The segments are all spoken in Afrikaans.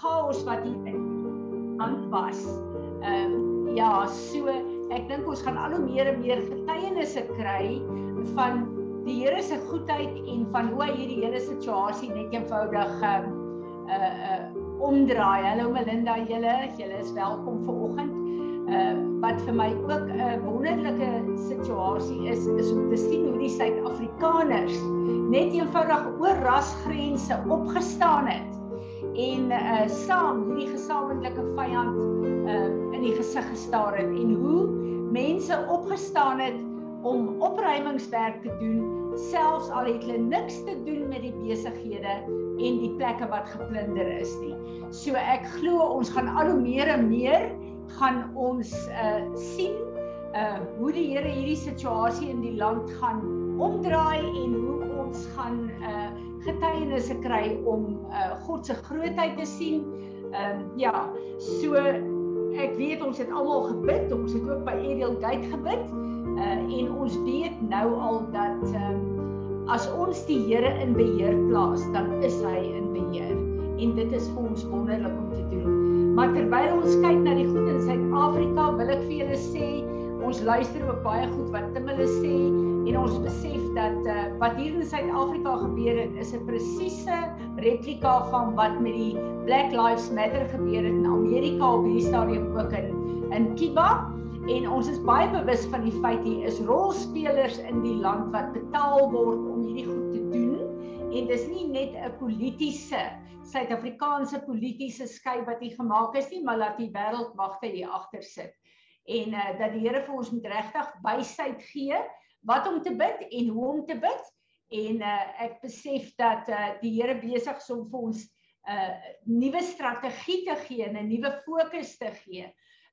chaos wat hier aan was. Ehm um, ja, so ek dink ons gaan al hoe meer en meer getuienisse kry van die Here se goedheid en van hoe hy hierdie hele situasie net eenvoudig ehm uh uh omdraai. Hallo Melinda, julle, julle is welkom vir oggend. Uh wat vir my ook 'n wonderlike situasie is is om te sien hoe die Suid-Afrikaners net eenvoudig oor rasgrense opgestaan het en uh saam hierdie gesamentlike vyand uh in die gesig gestaar het en hoe mense opgestaan het om opruimingswerk te doen selfs al het hulle niks te doen met die besighede en die plekke wat geplunder is nie. So ek glo ons gaan al hoe meer en meer gaan ons uh sien uh hoe die Here hierdie situasie in die land gaan omdraai en hoe ons gaan uh getuienisse kry om uh, God se grootheid te sien. Ehm um, ja, so ek weet ons het almal gebid, ons het ook by Ariel Gate gebid. Uh en ons weet nou al dat ehm um, as ons die Here in beheer plaas, dan is hy in beheer. En dit is vir ons wonderlik om te doen. Maar terwyl ons kyk na die goed in Suid-Afrika, wil ek vir julle sê, ons luister ook baie goed wat Timile sê en ons besef dat uh, wat hier in Suid-Afrika gebeur het is 'n presiese replika van wat met die Black Lives Matter gebeur het in Amerika op hierdie stadium ook in in Kiba en ons is baie bewus van die feit hier is rolspelers in die land wat betaal word om hierdie goed te doen. En dis nie net 'n politieke Suid-Afrikaanse politieke skei wat hier gemaak is nie maar laat die wêreldmagte hier agter sit en uh, dat die Here vir ons moet regtig wysheid gee wat om te bid en hoe om te bid en uh, ek besef dat uh, die Here besig is om vir ons 'n uh, nuwe strategie te gee en 'n nuwe fokus te gee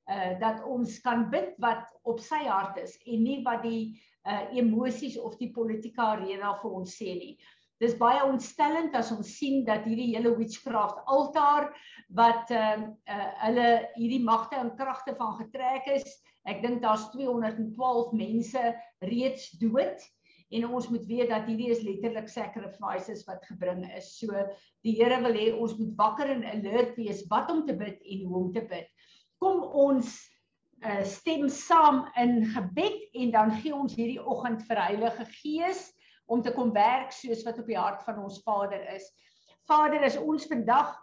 uh dat ons kan bid wat op sy hart is en nie wat die uh emosies of die politieke arena vir ons sê nie. Dis baie ontstellend as ons sien dat hierdie hele witchcraft altaar wat ehm uh, uh hulle hierdie magte en kragte van getrek is Ek dink daar's 212 mense reeds dood en ons moet weet dat hierdie is letterlik sacrifices wat gebring is. So die Here wil hê ons moet wakker en alert wees wat om te bid en hoe om te bid. Kom ons uh, stem saam in gebed en dan gee ons hierdie oggend vir Heilige Gees om te kom werk soos wat op die hart van ons Vader is. Vader, as ons vandag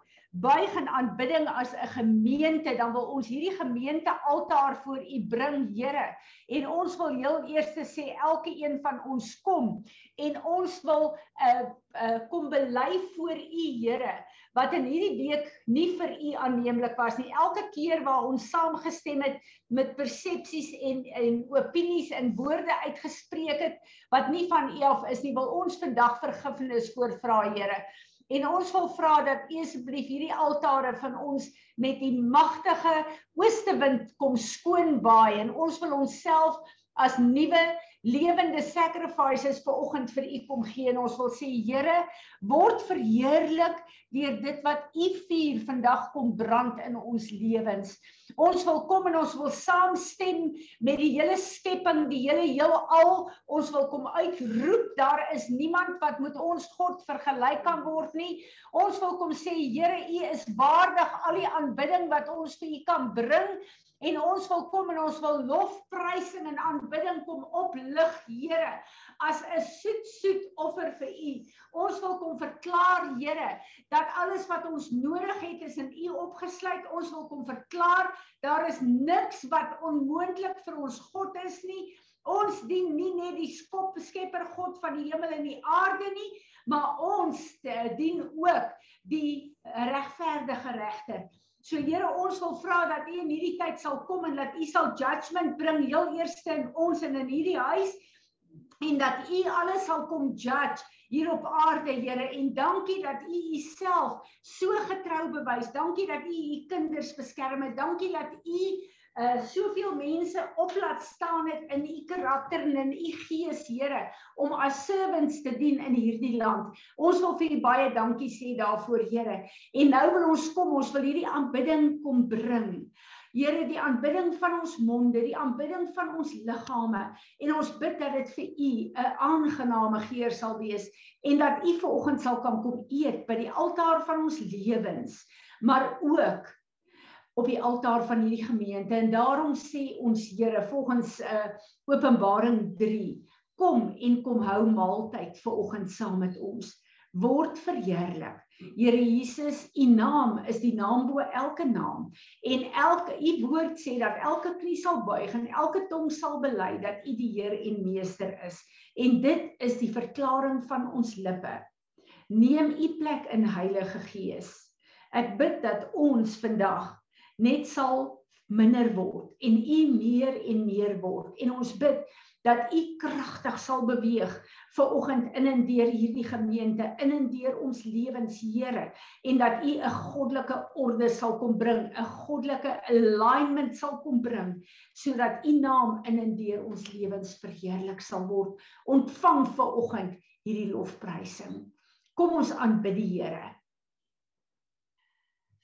buig in aanbidding as 'n gemeente, dan wil ons hierdie gemeente altaar voor U bring, Here. En ons wil heel eers sê elke een van ons kom en ons wil 'n uh, eh, uh, eh, kom bely voor U, Here, wat in hierdie week nie vir U aanneemlik was nie. Elke keer waar ons saamgestem het met persepsies en en opinies en woorde uitgespreek het wat nie van U af is nie, wil ons vandag vergifnis voorvra, Here. En ons wil vra dat U asseblief hierdie altare van ons met die magtige oostewind kom skoon waai en ons wil onsself as nuwe lewende sacrifices vir oggend vir u kom gee. En ons wil sê Here word verheerlik deur dit wat u vuur vandag kom brand in ons lewens. Ons wil kom en ons wil saamstem met die hele skepping, die hele heelal. Ons wil kom uitroep daar is niemand wat met ons God vergelyk kan word nie. Ons wil kom sê Here u is waardig al die aanbidding wat ons vir u kan bring En ons wil kom en ons wil lofprysing en aanbidding kom oplig, Here, as 'n soet soet offer vir U. Ons wil kom verklaar, Here, dat alles wat ons nodig het is in U opgesluit. Ons wil kom verklaar daar is niks wat onmoontlik vir ons God is nie. Ons dien nie net die skop skepper God van die hemel en die aarde nie, maar ons dien ook die regverdige regter. So Here, ons wil vra dat U in hierdie tyd sal kom en dat U sal judgment bring heel eerste in ons en in hierdie huis en dat U alles sal kom judge hier op aarde, Here. En dankie dat U Uself so getrou bewys. Dankie dat U U kinders beskerm het. Dankie dat U uh soveel mense op laat staan het in u karakter en in u gees Here om as servants te dien in hierdie land. Ons wil vir u baie dankie sê daarvoor Here. En nou wil ons kom, ons wil hierdie aanbidding kom bring. Here, die aanbidding van ons monde, die aanbidding van ons liggame en ons bid dat dit vir u 'n aangename geur sal wees en dat u vanoggend sal kan kom eet by die altaar van ons lewens maar ook op die altaar van hierdie gemeente. En daarom sê ons Here volgens uh Openbaring 3 kom en kom hou maaltyd vir oggend saam met ons. Word verheerlik Here Jesus, U naam is die naam bo elke naam en elke U woord sê dat elke knie sal buig en elke tong sal bely dat U die Heer en Meester is. En dit is die verklaring van ons lippe. Neem U plek in Heilige Gees. Ek bid dat ons vandag net sal minder word en U meer en meer word. En ons bid dat u kragtig sal beweeg ver oggend in en deur hierdie gemeente, in en deur ons lewens, Here, en dat u 'n goddelike orde sal kom bring, 'n goddelike alignment sal kom bring, sodat u naam in en deur ons lewens verheerlik sal word. Ontvang ver oggend hierdie lofprysing. Kom ons aanbid die Here.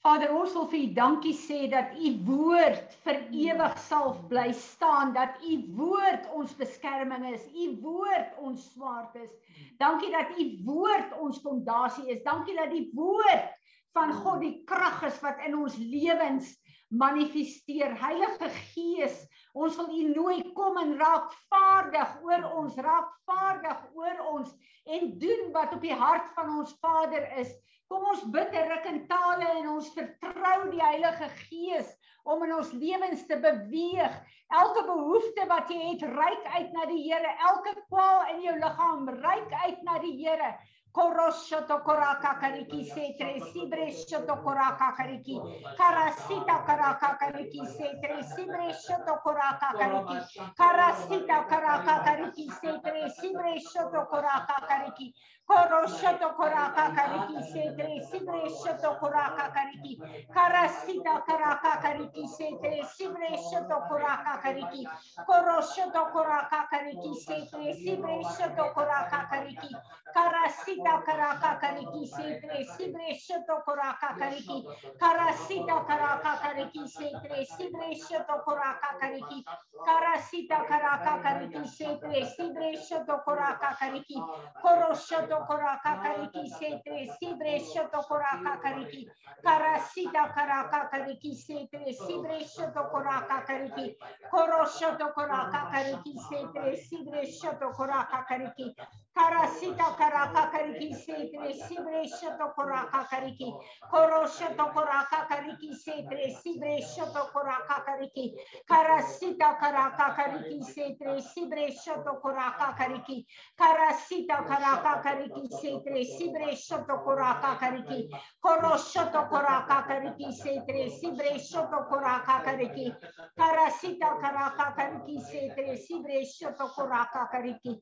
Vader, ons wil vir U dankie sê dat U woord vir ewig sal bly staan, dat U woord ons beskerming is, U woord ons swaard is. Dankie dat U woord ons fondasie is. Dankie dat die woord van God die krag is wat in ons lewens manifesteer. Heilige Gees, ons wil U nooi kom en raak vaardig oor ons, raak vaardig oor ons en doen wat op die hart van ons Vader is. Kom ons bid en ruk in tale en ons vertrou die Heilige Gees om in ons lewens te beweeg. Elke behoefte wat jy het, reik uit na die Here. Elke kwaal in jou liggaam, reik uit na die Here. Koroshoto koraka kariki setre sibreshoto koraka kariki karasita karaka kariki setre sibreshoto koraka kariki karasita karaka kariki setre sibreshoto koraka kariki koroshoto koraka kariki setre sibreshoto koraka kariki karasita karaka kariki setre sibreshoto koraka kariki koroshoto koraka kariki setre sibreshoto koraka kariki karasita sita karaka kariki setre sibre shoto koraka kariki karasita karaka kariki setre sibre shoto koraka kariki karasita karaka kariki setre sibre shoto koraka kariki koroshoto koraka kariki setre sibre shoto koraka kariki karasita karaka kariki setre sibre shoto koraka kariki koroshoto koraka kariki setre sibre shoto koraka kariki karasita karaka kariki setre sibre shoto koraka kariki koroshoto koraka kariki setre sibre shoto koraka kariki karasita karaka kariki setre sibre shoto koraka kariki karasita karaka kariki setre sibre shoto koraka kariki koroshoto koraka kariki setre sibre shoto koraka kariki karasita karaka kariki setre sibre shoto koraka kariki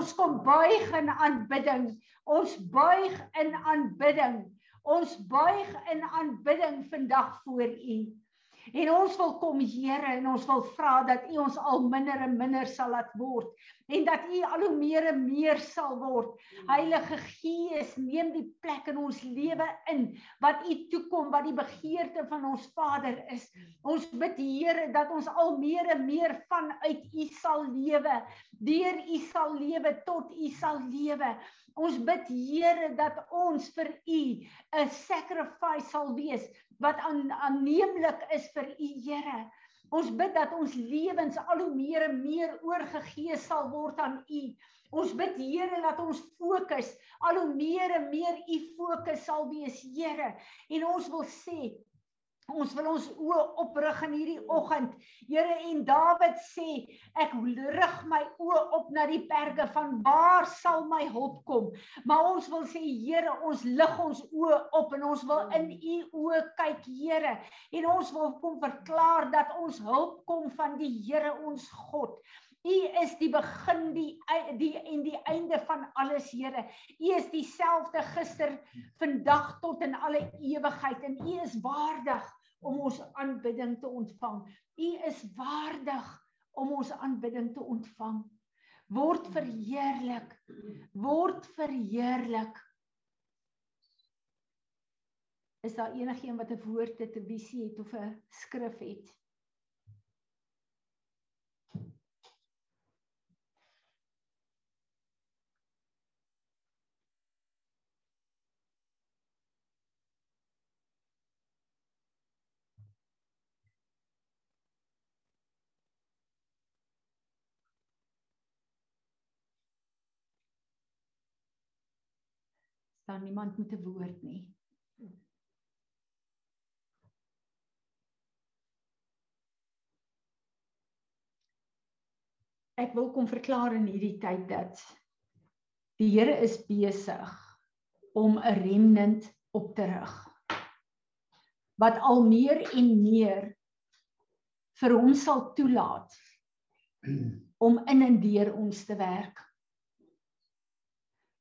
ons kom buig in aanbidding. Ons buig in aanbidding. Ons buig in aanbidding vandag voor U. En ons wil kom Here en ons wil vra dat U ons al minder en minder sal laat word en dat U al hoe meer en meer sal word. Heilige Gees, neem die plek in ons lewe in wat U toekom, wat die begeerte van ons Vader is. Ons bid Here dat ons al meer en meer vanuit U sal lewe, deur U sal lewe tot U sal lewe. Ons bid Here dat ons vir U 'n sacrifice sal wees wat aanneemlik is vir u Here. Ons bid dat ons lewens al hoe meer en meer oorgegee sal word aan u. Ons bid Here dat ons fokus al hoe meer en meer u fokus sal wees, Here. En ons wil sê Ons wil ons oë oprig in hierdie oggend. Here en Dawid sê, ek rig my oë op na die berge van waar sal my hulp kom? Maar ons wil sê Here, ons lig ons oë op en ons wil in u oë kyk, Here. En ons wil kom verklaar dat ons hulp kom van die Here ons God. U is die begin die die en die einde van alles Here. U is dieselfde gister, vandag tot in alle ewigheid en U is waardig om ons aanbidding te ontvang. U is waardig om ons aanbidding te ontvang. Word verheerlik. Word verheerlik. Is daar enigiemand wat 'n woord het, 'n visie het of 'n skrif het? Dan niemand met 'n woord nie. Ek wil kom verklaar in hierdie tyd dat die Here is besig om 'n remnant op te rig. Wat al meer en meer vir hom sal toelaat om in en deur ons te werk.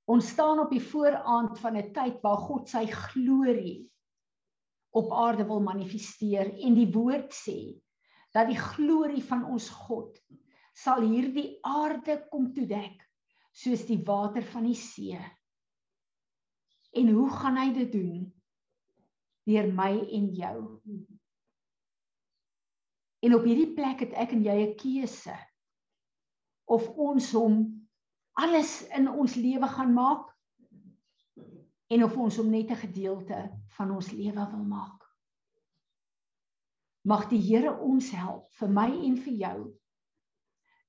Ons staan op die vooraand van 'n tyd waar God sy glorie op aarde wil manifesteer en die woord sê dat die glorie van ons God sal hierdie aarde kom toedek soos die water van die see. En hoe gaan hy dit doen? Deur my en jou. En op hierdie plek het ek en jy 'n keuse of ons hom alles in ons lewe gaan maak en of ons hom net 'n gedeelte van ons lewe wil maak. Mag die Here ons help vir my en vir jou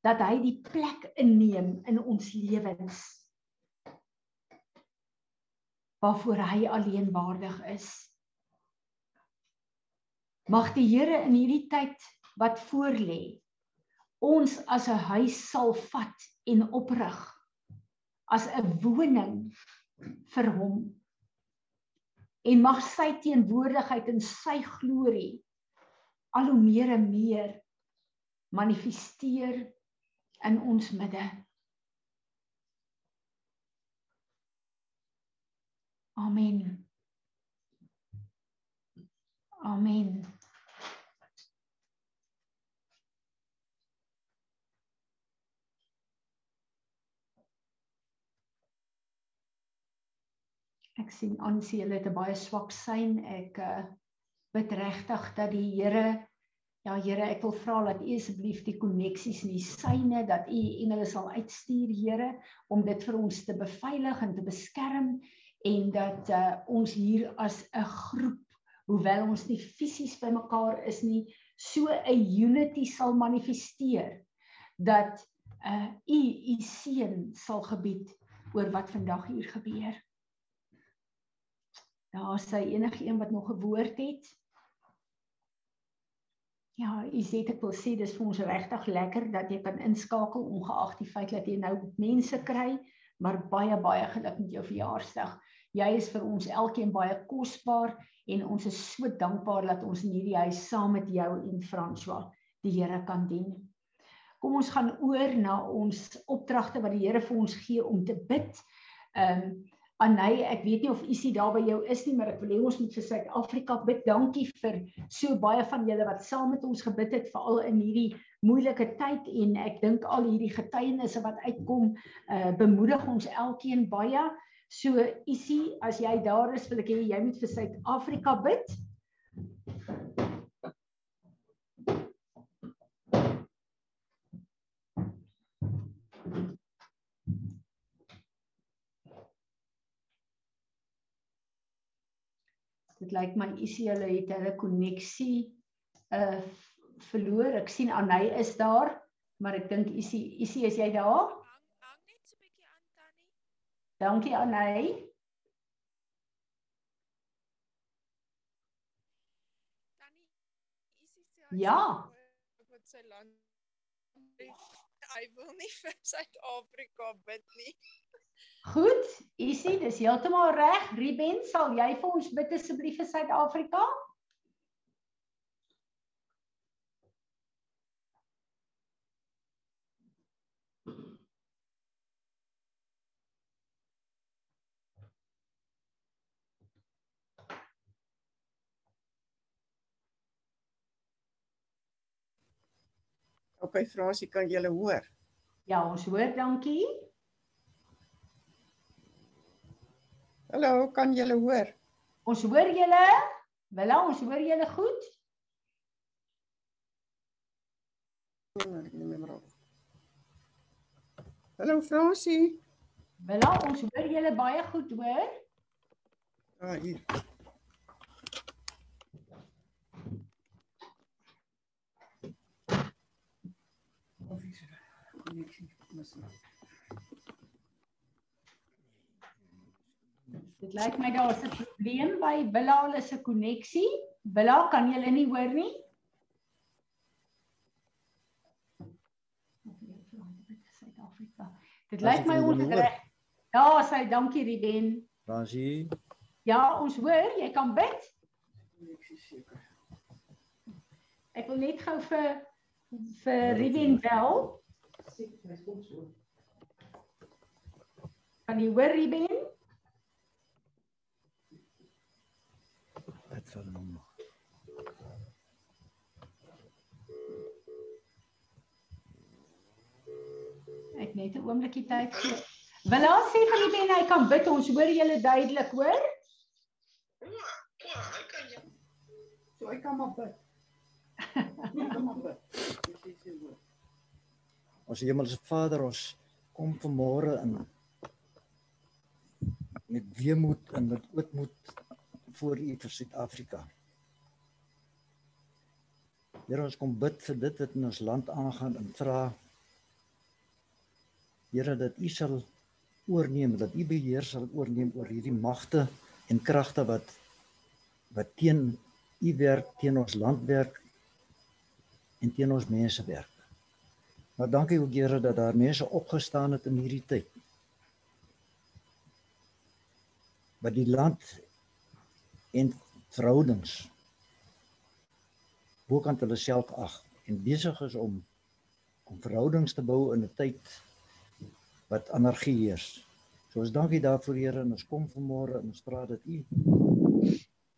dat hy die plek inneem in ons lewens waarvoor hy alleen waardig is. Mag die Here in hierdie tyd wat voorlê ons as 'n huis sal vat en oprig as 'n woning vir hom. En mag sy teenwoordigheid en sy glorie al hoe meer en meer manifesteer in ons midde. Amen. Amen. Ek sien aansie hulle het 'n baie swak sein. Ek uh bid regtig dat die Here ja Here, ek wil vra dat U asseblief die koneksies en die syne dat U en hulle sal uitstuur, Here, om dit vir ons te beveilig en te beskerm en dat uh ons hier as 'n groep, hoewel ons nie fisies bymekaar is nie, so 'n unity sal manifesteer dat uh U U seën sal gebied oor wat vandag hier gebeur. Daar sê enige een wat nog 'n woord het. Ja, u sê ek wil sê dis vir ons regtig lekker dat jy kan inskakel ongeag die feit dat jy nou mense kry, maar baie baie geluk met jou verjaarsdag. Jy is vir ons elkeen baie kosbaar en ons is so dankbaar dat ons in hierdie huis saam met jou en François die Here kan dien. Kom ons gaan oor na ons opdragte wat die Here vir ons gee om te bid. Ehm um, Anay, ek weet nie of Isie daar by jou is nie, maar ek wil hê ons moet vir Suid-Afrika bid. Dankie vir so baie van julle wat saam met ons gebid het veral in hierdie moeilike tyd en ek dink al hierdie getuienisse wat uitkom, uh bemoedig ons elkeen baie. So Isie, as jy daar is, wil ek hê jy moet vir Suid-Afrika bid. Dit lyk my Isie hulle het hulle koneksie uh verloor. Ek sien Anay is daar, maar ek dink Isie Isie is jy daar? Hang net so 'n bietjie aan Tannie. Dankie Anay. Tannie Isie sê Ja. Wat sy land hy wil nie vir Suid-Afrika bid nie. Goed, Isie, dis heeltemal reg. Ruben, sal jy vir ons bid asseblief vir Suid-Afrika? OK, Fransie, kan jy hulle hoor? Ja, ons hoor, dankie. Hallo, kan jy hulle hoor? Ons hoor julle. Willa, ons hoor julle goed. Ek. Hallo Fransie. Willa, ons hoor julle baie goed, hoor. Ah, hier. Of is er connectie mis? Dit lyk my daar's 'n probleem by Bella se koneksie. Bella, kan jy nie hoor nie? Suid-Afrika. Dit lyk my ons het reg. Ja, sy dankie Ruben. Fransie, Ja, ons hoor, jy kan bid. Ek is seker. Ek wil net gou vir vir bel. Hy kom so. Kan jy hoor Ruben? Hom. Ek net 'n oombliekie tyd gee. Willa sê vir Ruben hy kan bid. Ons hoor julle duidelik, hoor? O, hy kan jou. So hy kan maar bid. Hy kan maar bid. Dis is sy woord. Ons hemelse Vader, ons kom vanmôre in met weemoed en met ootmoed voor U vir Suid-Afrika. Here, ons kom bid vir dit wat in ons land aangaan en vra Here dat U sal oorneem, dat U beheer sal oorneem oor hierdie magte en kragte wat wat teen U werk, teen ons land werk en teen ons mense werk. Maar dankie ook Here dat daar mense opgestaan het in hierdie tyd. Wat die land en verhoudings bokant hulle self ag en besig is om om verhoudings te bou in 'n tyd wat anargie heers. So ons dankie daarvoor Here en ons kom vanmôre en ons vra dat U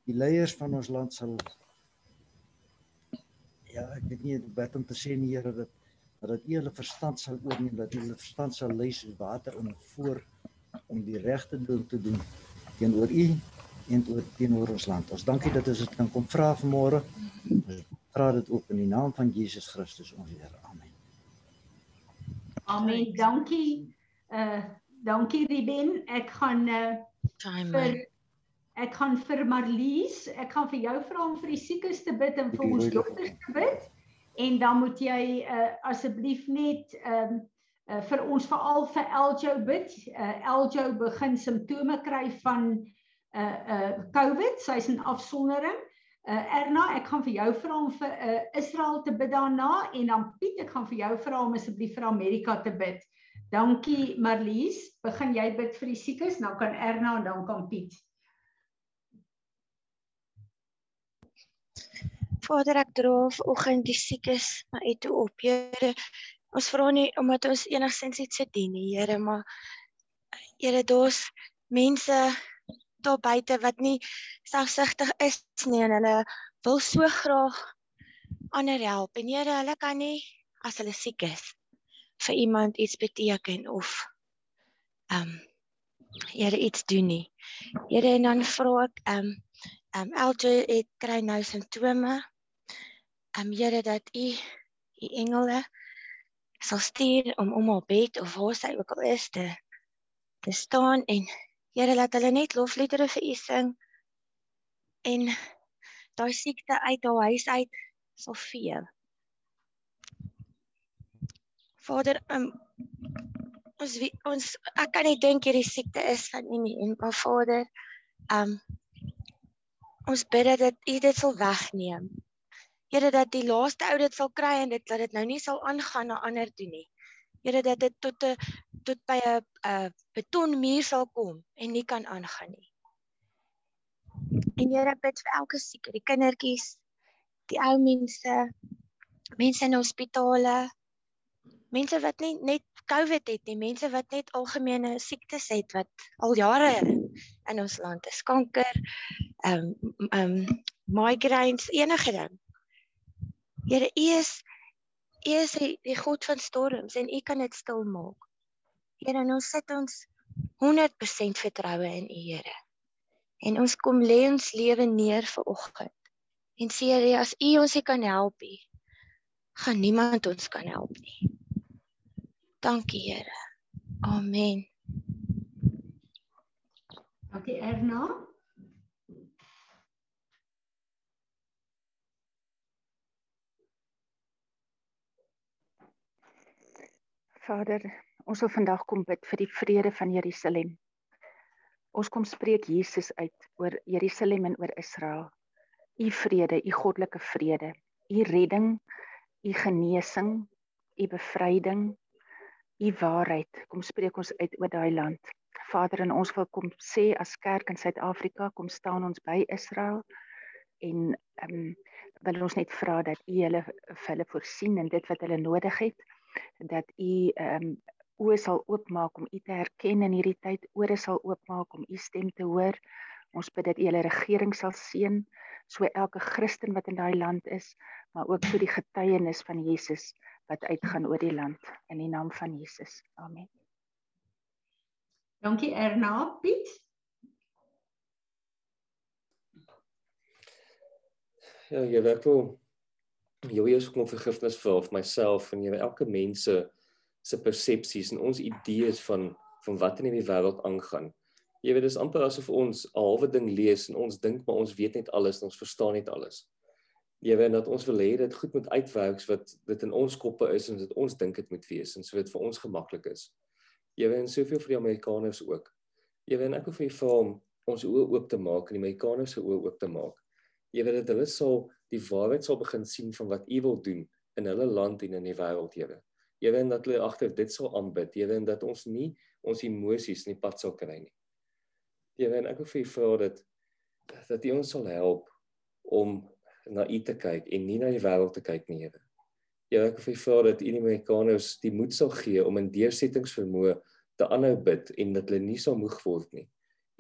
die leiers van ons land sal ja, ek weet nie wat om te sê nie Here dat maar dat U hulle verstand sal oorneem, dat hulle verstand sal lei soos water in 'n voor om die regte ding te doen teenoor U en oor teenoor ons land. Ons dankie dat ons dit kan kom vra vanmôre. Ons vra dit ook in die naam van Jesus Christus ons Here. Amen. Amen. Dankie. Uh dankie Ruben. Ek gaan uh Time vir ek gaan vir Marlies, ek gaan vir jou vra om vir die siekes te bid en vir ons kom. te bid. En dan moet jy uh asseblief net ehm um, uh, vir ons veral vir Eljo bid. Uh Eljo begin simptome kry van uh uh COVID, sy's in afsondering. Uh Erna, ek gaan vir jou vra om vir uh Israel te bid daarna en dan Piet, ek gaan vir jou vra om asseblief vir Amerika te bid. Dankie Marlies. Begin jy bid vir die siekes, dan kan Erna en dan kan Piet. Vader, ek dra vanoggend die siekes na U toe op. Here, ons vra nie omdat ons enigsins iets se dien nie, Here, maar Here, daar's mense daar buite wat nie selfsugtig is nie en hulle wil so graag ander help. En Here, hulle kan nie as hulle siek is vir iemand iets beteken of ehm um, Here iets doen nie. Here, en dan vra ek ehm um, ehm um, LJ het kry nou simptome. Ehm um, Here dat U U engele sal stuur om om haar bed of waar sy ook al is te te staan en Here laat hulle net lofliedere vir U sing en daai siekte uit haar huis uit sal vee. Vader, um, ons wie- ons ek kan nie dink hierdie siekte is van U nie en maar Vader, um ons bid dat dit U dit sal wegneem. Here dat die laaste ou dit sal kry en dit dat dit nou nie sal aangaan na ander toe nie. Here dat dit tot 'n tot by 'n 'n betonmuur sal kom en nie kan aangaan nie. En Here bid vir elke sieke, die kindertjies, die ou mense, mense in hospitale, mense wat nie net COVID het nie, mense wat net algemene siektes het wat al jare in ons land is, kanker, ehm um, ehm um, migraines, enige ding. Here, U is U is die, die God van storms en U kan dit stil maak. Here, en ons sit ons 100% vertroue in U, Here. En ons kom lê ons lewe neer vir oggend. En sê Here, as U ons nie kan help nie, gaan niemand ons kan help nie. Dankie, Here. Amen. Dankie Erna. Vader, ons wil vandag kom bid vir die vrede van Jerusalem. Ons kom spreek Jesus uit oor Jerusalem en oor Israel. U vrede, u goddelike vrede, u redding, u genesing, u bevryding, u waarheid. Kom spreek ons uit oor daai land. Vader, en ons wil kom sê as kerk in Suid-Afrika, kom staan ons by Israel en ehm um, wil ons net vra dat u hulle vir hulle voorsien en dit wat hulle nodig het dat u ehm um, oë sal oopmaak om u te herken in hierdie tyd, ore sal oopmaak om u stem te hoor. Ons bid dat u hulle regering sal seën, so elke Christen wat in daai land is, maar ook vir die getuienis van Jesus wat uitgaan oor die land in die naam van Jesus. Amen. Dankie Erna, Piet. Ja, jy werk wel. Jy wil eers kom vergifnis vir of myself en jy elke mense se persepsies en ons idees van van wat in hierdie wêreld aangaan. Jy weet dis amper asof ons 'n halwe ding lees en ons dink maar ons weet net alles en ons verstaan net alles. Jy weet dat ons wil hê dit goed moet uitwerk wat dit in ons koppe is en dit ons dink dit moet wees en so dit vir ons gemaklik is. Jy weet en soveel vir die Amerikaners ook. Jy weet ek wil vir jou vra om ons oë oop te maak en die Amerikaners se oë oop te maak. Jy weet dat hulle sal die waarheid sal begin sien van wat u wil doen in hulle land en in die wêreld, Here. Jy weet dat hulle agter dit sal aanbid. Jy weet dat ons nie ons emosies in die pad sal kry nie. Jy weet ek wil vir u vra dat dat u ons sal help om na u te kyk en nie na die wêreld te kyk nie, Here. Ja, ek wil vir u vra dat u die Amerikaners die moed sal gee om in deursettingsvermoë te aanhou bid en dat hulle nie sal moeg word nie.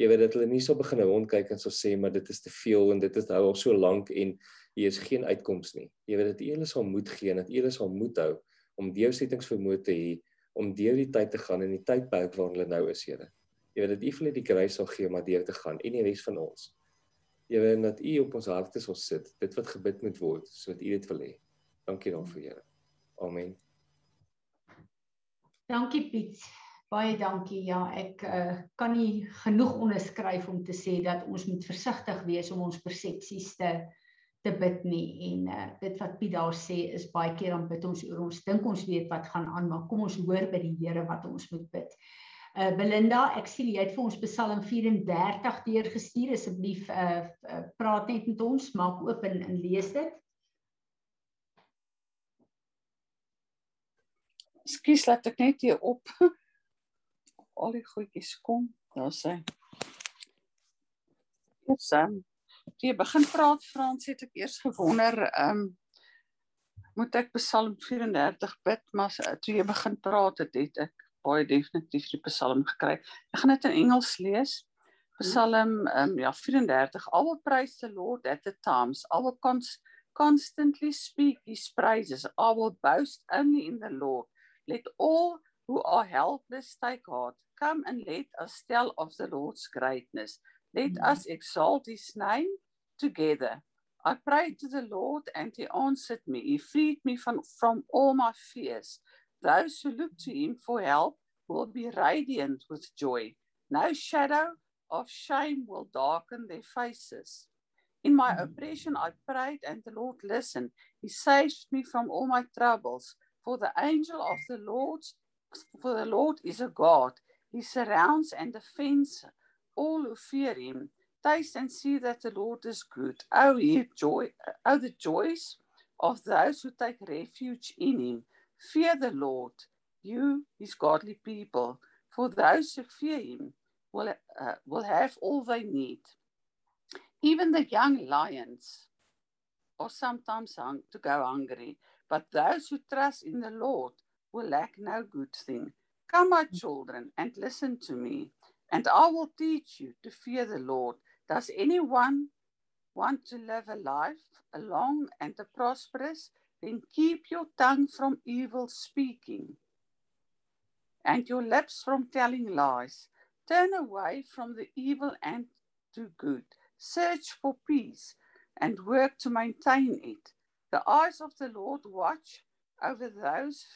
Weet dat hulle nie sal begin rondkyk en sal sê maar dit is te veel en dit is hou al so lank en hier is geen uitkoms nie. Weet dat u hulle sal moed gee en dat u hulle sal moed hou om deursettingsvermoë te hê om deur die tyd te gaan in die tydperk waarin hulle nou is, Here. Jy weet dat U vir hulle die grace sal gee om deur te gaan en die res van ons. Jy weet dat U op ons harte sal sit, dit wat gebid moet word, sodat U dit wil hê. Dankie daarvoor, Here. Amen. Dankie Piet. Baie dankie. Ja, ek uh, kan nie genoeg onderskryf om te sê dat ons moet versigtig wees om ons persepsies te te bid nie en uh, dit wat Piet daar sê is baie keer dan bid ons oor ons dink ons weet wat gaan aan maar kom ons hoor by die Here wat ons moet bid. Uh Belinda, ek sien jy het vir ons Psalm 34 deurgestuur asseblief uh, praat net met ons, maak oop en, en lees dit. Skus laat ek net hier op al die goedjies kom. Daar sê. Eers um, toe jy begin praat Frans het ek eers gewonder ehm um, moet ek Psalm 34 bid? Maar toe jy begin praat het, het ek baie definitief die Psalm gekry. Ek gaan dit in Engels lees. Psalm um, ja 34 I will praise the Lord at the times. I will cons constantly speak his praises. I will boast only in the Lord. Let all who are helpless take heart. Come and let us tell of the Lord's greatness Let us exalt his name together. I prayed to the Lord and he answered me. He freed me from, from all my fears. Those who look to him for help will be radiant with joy. No shadow of shame will darken their faces. In my mm. oppression, I prayed, and the Lord listened. He saved me from all my troubles. For the angel of the Lord, for the Lord is a God. He surrounds and defends all who fear him. Taste and see that the Lord is good. Oh, ye joy, oh, the joys of those who take refuge in him. Fear the Lord, you, his godly people, for those who fear him will, uh, will have all they need. Even the young lions are sometimes hung to go hungry, but those who trust in the Lord will lack no good thing. Come, my children, and listen to me and I will teach you to fear the Lord. Does anyone want to live a life, a long and a prosperous? Then keep your tongue from evil speaking and your lips from telling lies. Turn away from the evil and do good. Search for peace and work to maintain it. The eyes of the Lord watch over those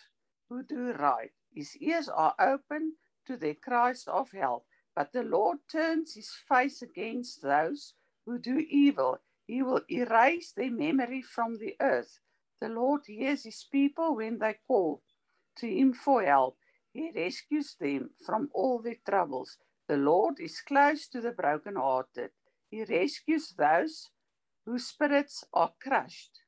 who do right. His ears are open to their cries of help. But the Lord turns his face against those who do evil. He will erase their memory from the earth. The Lord hears his people when they call to him for help. He rescues them from all their troubles. The Lord is close to the brokenhearted. He rescues those whose spirits are crushed.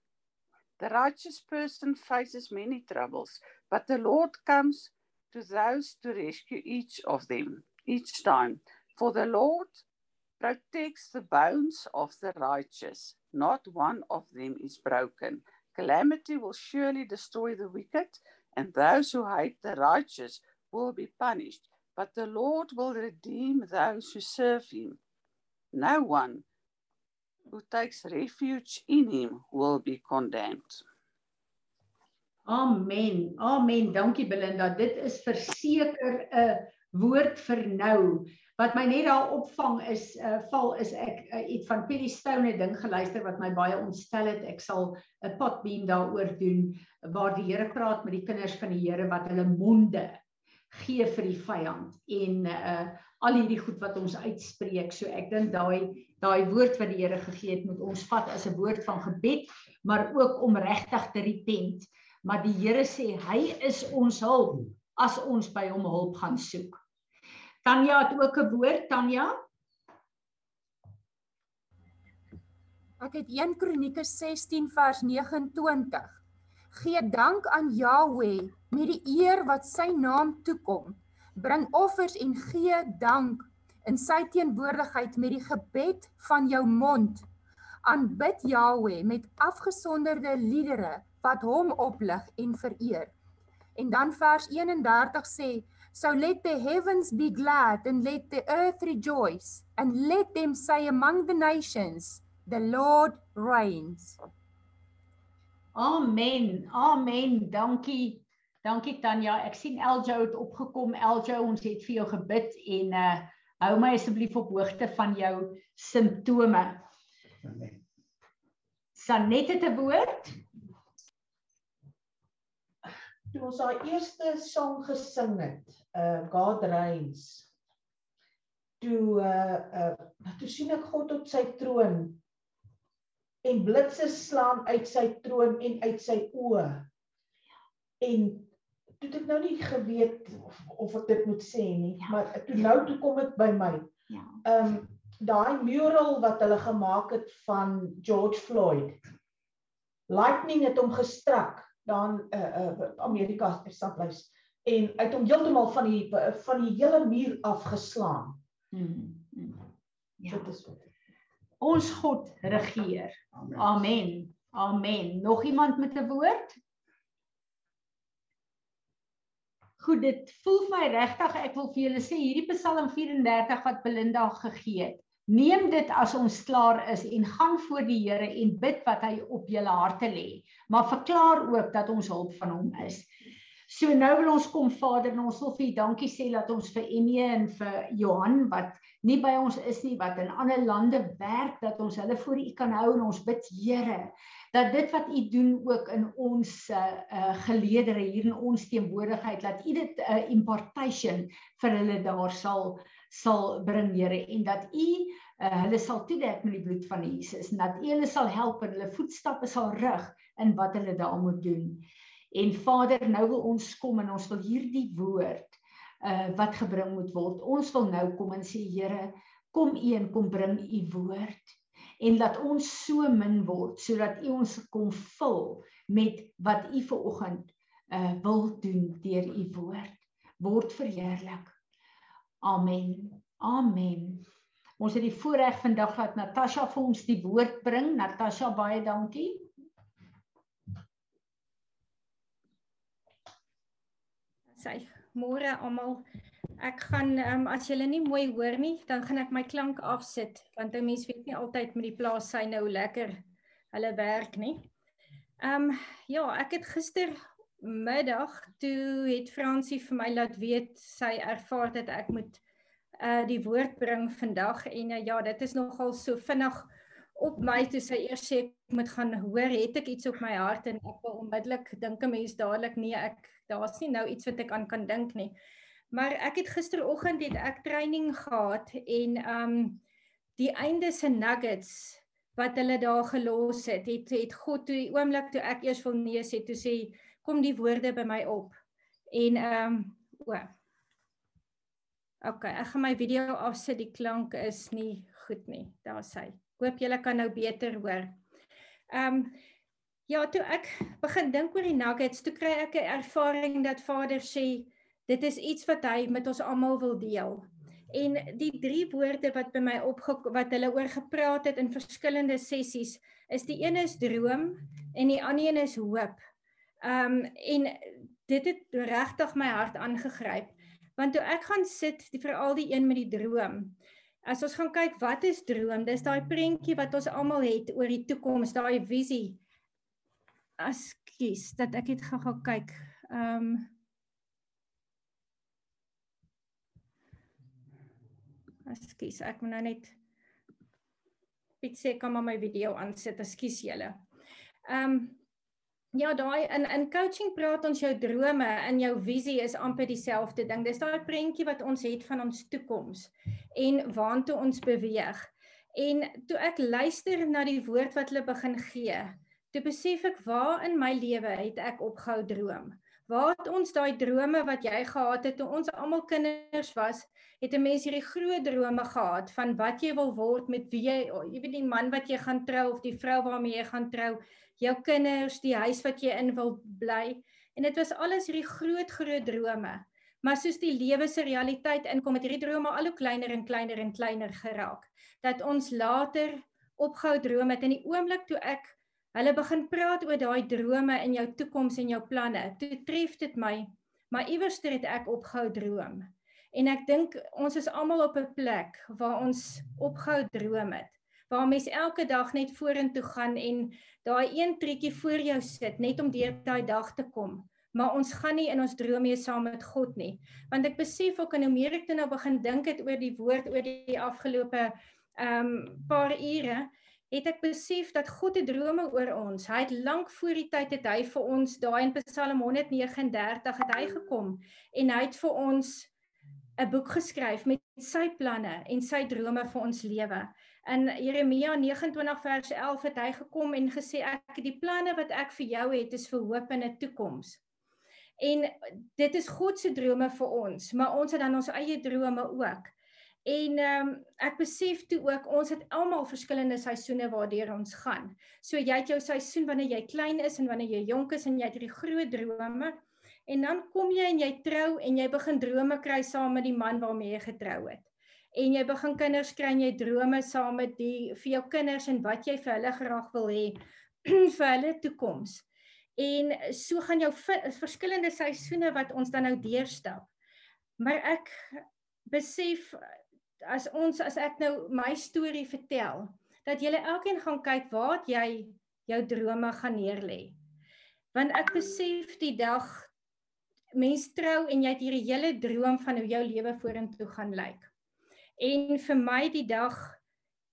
The righteous person faces many troubles, but the Lord comes to those to rescue each of them each time. For the Lord protects the bones of the righteous, not one of them is broken. Calamity will surely destroy the wicked, and those who hate the righteous will be punished. But the Lord will redeem those who serve him. No one who takes refuge in him will be condemned. Amen. Amen. Dankie Belinda. Dit is verseker 'n woord vir nou. Wat my net daar opvang is uh val is ek uh, iets van Peggy Stone ding geluister wat my baie ontstel het. Ek sal 'n potbeam daaroor doen waar die Here praat met die kinders van die Here wat hulle monde gee vir die vyand en uh al hierdie goed wat ons uitspreek. So ek dink daai daai woord wat die Here gegee het moet ons vat as 'n woord van gebed, maar ook om regtig te repent. Maar die Here sê hy is ons hulp as ons by hom hulp gaan soek. Tanya het ook 'n woord, Tanya. Ek het 1 Kronieke 16 vers 29. Gee dank aan Jahweh met die eer wat sy naam toekom. Bring offers en gee dank in sy teenwoordigheid met die gebed van jou mond. Aanbid Jahweh met afgesonderde liedere wat hom oplig en vereer. En dan vers 31 sê, So let the heavens be glad and let the earth rejoice and let them say among the nations, the Lord reigns. Amen. Amen. Dankie. Dankie Tanya. Ek sien Eljo het opgekom. Eljo, ons het vir jou gebid en uh hou my asseblief op hoogte van jou simptome. Amen. Sanet het 'n woord. Toe ons daai eerste song gesing het, uh God reigns. Toe uh uh toe sien ek God op sy troon en blitse slaan uit sy troon en uit sy oë. En toe ek nou nie geweet of, of ek dit moet sê nie, ja. maar toe nou toe kom dit by my. Ja. Um daai mural wat hulle gemaak het van George Floyd. Lightning het hom gestrak dan uh uh Amerika se staplys en uit hom heeltemal van die van die hele muur afgeslaan. Hmm. hmm. Ja. Dit is wat. Ons God regeer. Amen. Amen. Amen. Nog iemand met 'n woord? Goed, dit voel vir my regtig ek wil vir julle sê hierdie Psalm 34 wat Belinda gegee het. Neem dit as ons klaar is en gaan voor die Here en bid wat hy op julle harte lê. Maar verklaar ook dat ons hulp van hom is. So nou wil ons kom Vader en ons wil vir U dankie sê dat ons vir Emie en vir Johan wat nie by ons is nie wat in ander lande werk dat ons hulle voor U kan hou en ons bid Here dat dit wat U doen ook in ons uh, uh geleedere hier in ons teenwoordigheid dat U dit 'n uh, impartation vir hulle daar sal sal bring Here en dat U uh, hulle sal toedek met die bloed van Jesus en dat U hulle sal help en hulle voetstappe sal rig in wat hulle daar moet doen. En Vader, nou wil ons kom en ons wil hierdie woord uh wat gebring moet word. Ons wil nou kom en sê Here, kom U en kom bring U woord en laat ons so min word sodat U ons kom vul met wat U ver oggend uh wil doen deur U woord. Word verheerlik. Amen. Amen. Ons het die voorreg vandag dat Natasha vir ons die woord bring. Natasha, baie dankie. Sy, môre almal. Ek gaan um, as julle nie mooi hoor nie, dan gaan ek my klank afsit want 'n mens weet nie altyd met die plaas sy nou lekker hulle werk nie. Ehm um, ja, ek het gister middag toe het Fransie vir my laat weet sy ervaar dat ek moet uh die woord bring vandag en uh, ja dit is nogal so vinnig op my toe sy eers sê ek moet gaan hoor het ek iets op my hart en ek wil onmiddellik dink 'n mens dadelik nee ek daar's nie nou iets wat ek aan kan dink nie. Maar ek het gisteroggend het ek training gehad en um die einde se nuggets wat hulle daar gelos het het het God toe die oomblik toe ek eers wil nee sê toe sê kom die woorde by my op. En ehm um, o. OK, ek gaan my video afsit. Die klank is nie goed nie. Daar sê. Hoop julle kan nou beter hoor. Ehm um, ja, toe ek begin dink oor die nuggets, toe kry ek 'n ervaring dat Vader sê dit is iets wat hy met ons almal wil deel. En die drie woorde wat by my opge wat hulle oor gepraat het in verskillende sessies is die een is droom en die ander een is hoop. Ehm um, en dit het regtig my hart aangegryp want toe ek gaan sit die veral die een met die droom as ons gaan kyk wat is droom dis daai prentjie wat ons almal het oor die toekoms daai visie. Askies dat ek het gou-gou kyk. Ehm um, askies ek moet nou net Piet sê kom maar my video aansit askies julle. Ehm um, Ja, daai in in coaching praat ons jou drome en jou visie is amper dieselfde ding. Dis daai prentjie wat ons het van ons toekoms en waantoe ons beweeg. En toe ek luister na die woord wat hulle begin gee, toe besef ek waar in my lewe het ek opgehou droom. Waar het ons daai drome wat jy gehad het toe ons almal kinders was, het 'n mens hierdie groot drome gehad van wat jy wil word met wie jy, jy weet die man wat jy gaan trou of die vrou waarmee jy gaan trou jou kinders, die huis wat jy in wil bly. En dit was alles hierdie groot groot drome. Maar soos die lewe se realiteit inkom, het hierdie drome al hoe kleiner en kleiner en kleiner geraak. Dat ons later opgehou droom het in die oomblik toe ek hulle begin praat oor daai drome in jou toekoms en jou planne. Toe tref dit my, maar iewers het ek opgehou droom. En ek dink ons is almal op 'n plek waar ons opgehou droom het waar mens elke dag net vorentoe gaan en daai een triekie voor jou sit net om deur daai dag te kom. Maar ons gaan nie in ons drome saam met God nie. Want ek besef ook en hoe meer ek dit nou begin dink het oor die woord oor die afgelope ehm um, paar ure, het ek besef dat God het drome oor ons. Hy het lank voor die tyd het hy vir ons daai in Psalm 139 het hy gekom en hy het vir ons 'n boek geskryf met sy planne en sy drome vir ons lewe. In Jeremia 29 vers 11 het hy gekom en gesê ek die planne wat ek vir jou het is vir hoop en 'n toekoms. En dit is God se drome vir ons, maar ons het dan ons eie drome ook. En ehm um, ek besef toe ook ons het almal verskillende seisoene waardeur ons gaan. So jy het jou seisoen wanneer jy klein is en wanneer jy jonk is en jy het hierdie groot drome en dan kom jy en jy trou en jy begin drome kry saam met die man waarmee jy getrou het en jy begin kinders kry en jy drome saam met die vir jou kinders en wat jy vir hulle graag wil hê vir hulle toekoms. En so gaan jou verskillende seisoene wat ons dan nou deurstap. Maar ek besef as ons as ek nou my storie vertel dat julle elkeen gaan kyk waar jy jou drome gaan neerlê. Want ek besef die dag mens trou en jy het hierdie hele droom van hoe jou lewe vorentoe gaan lyk. En vir my die dag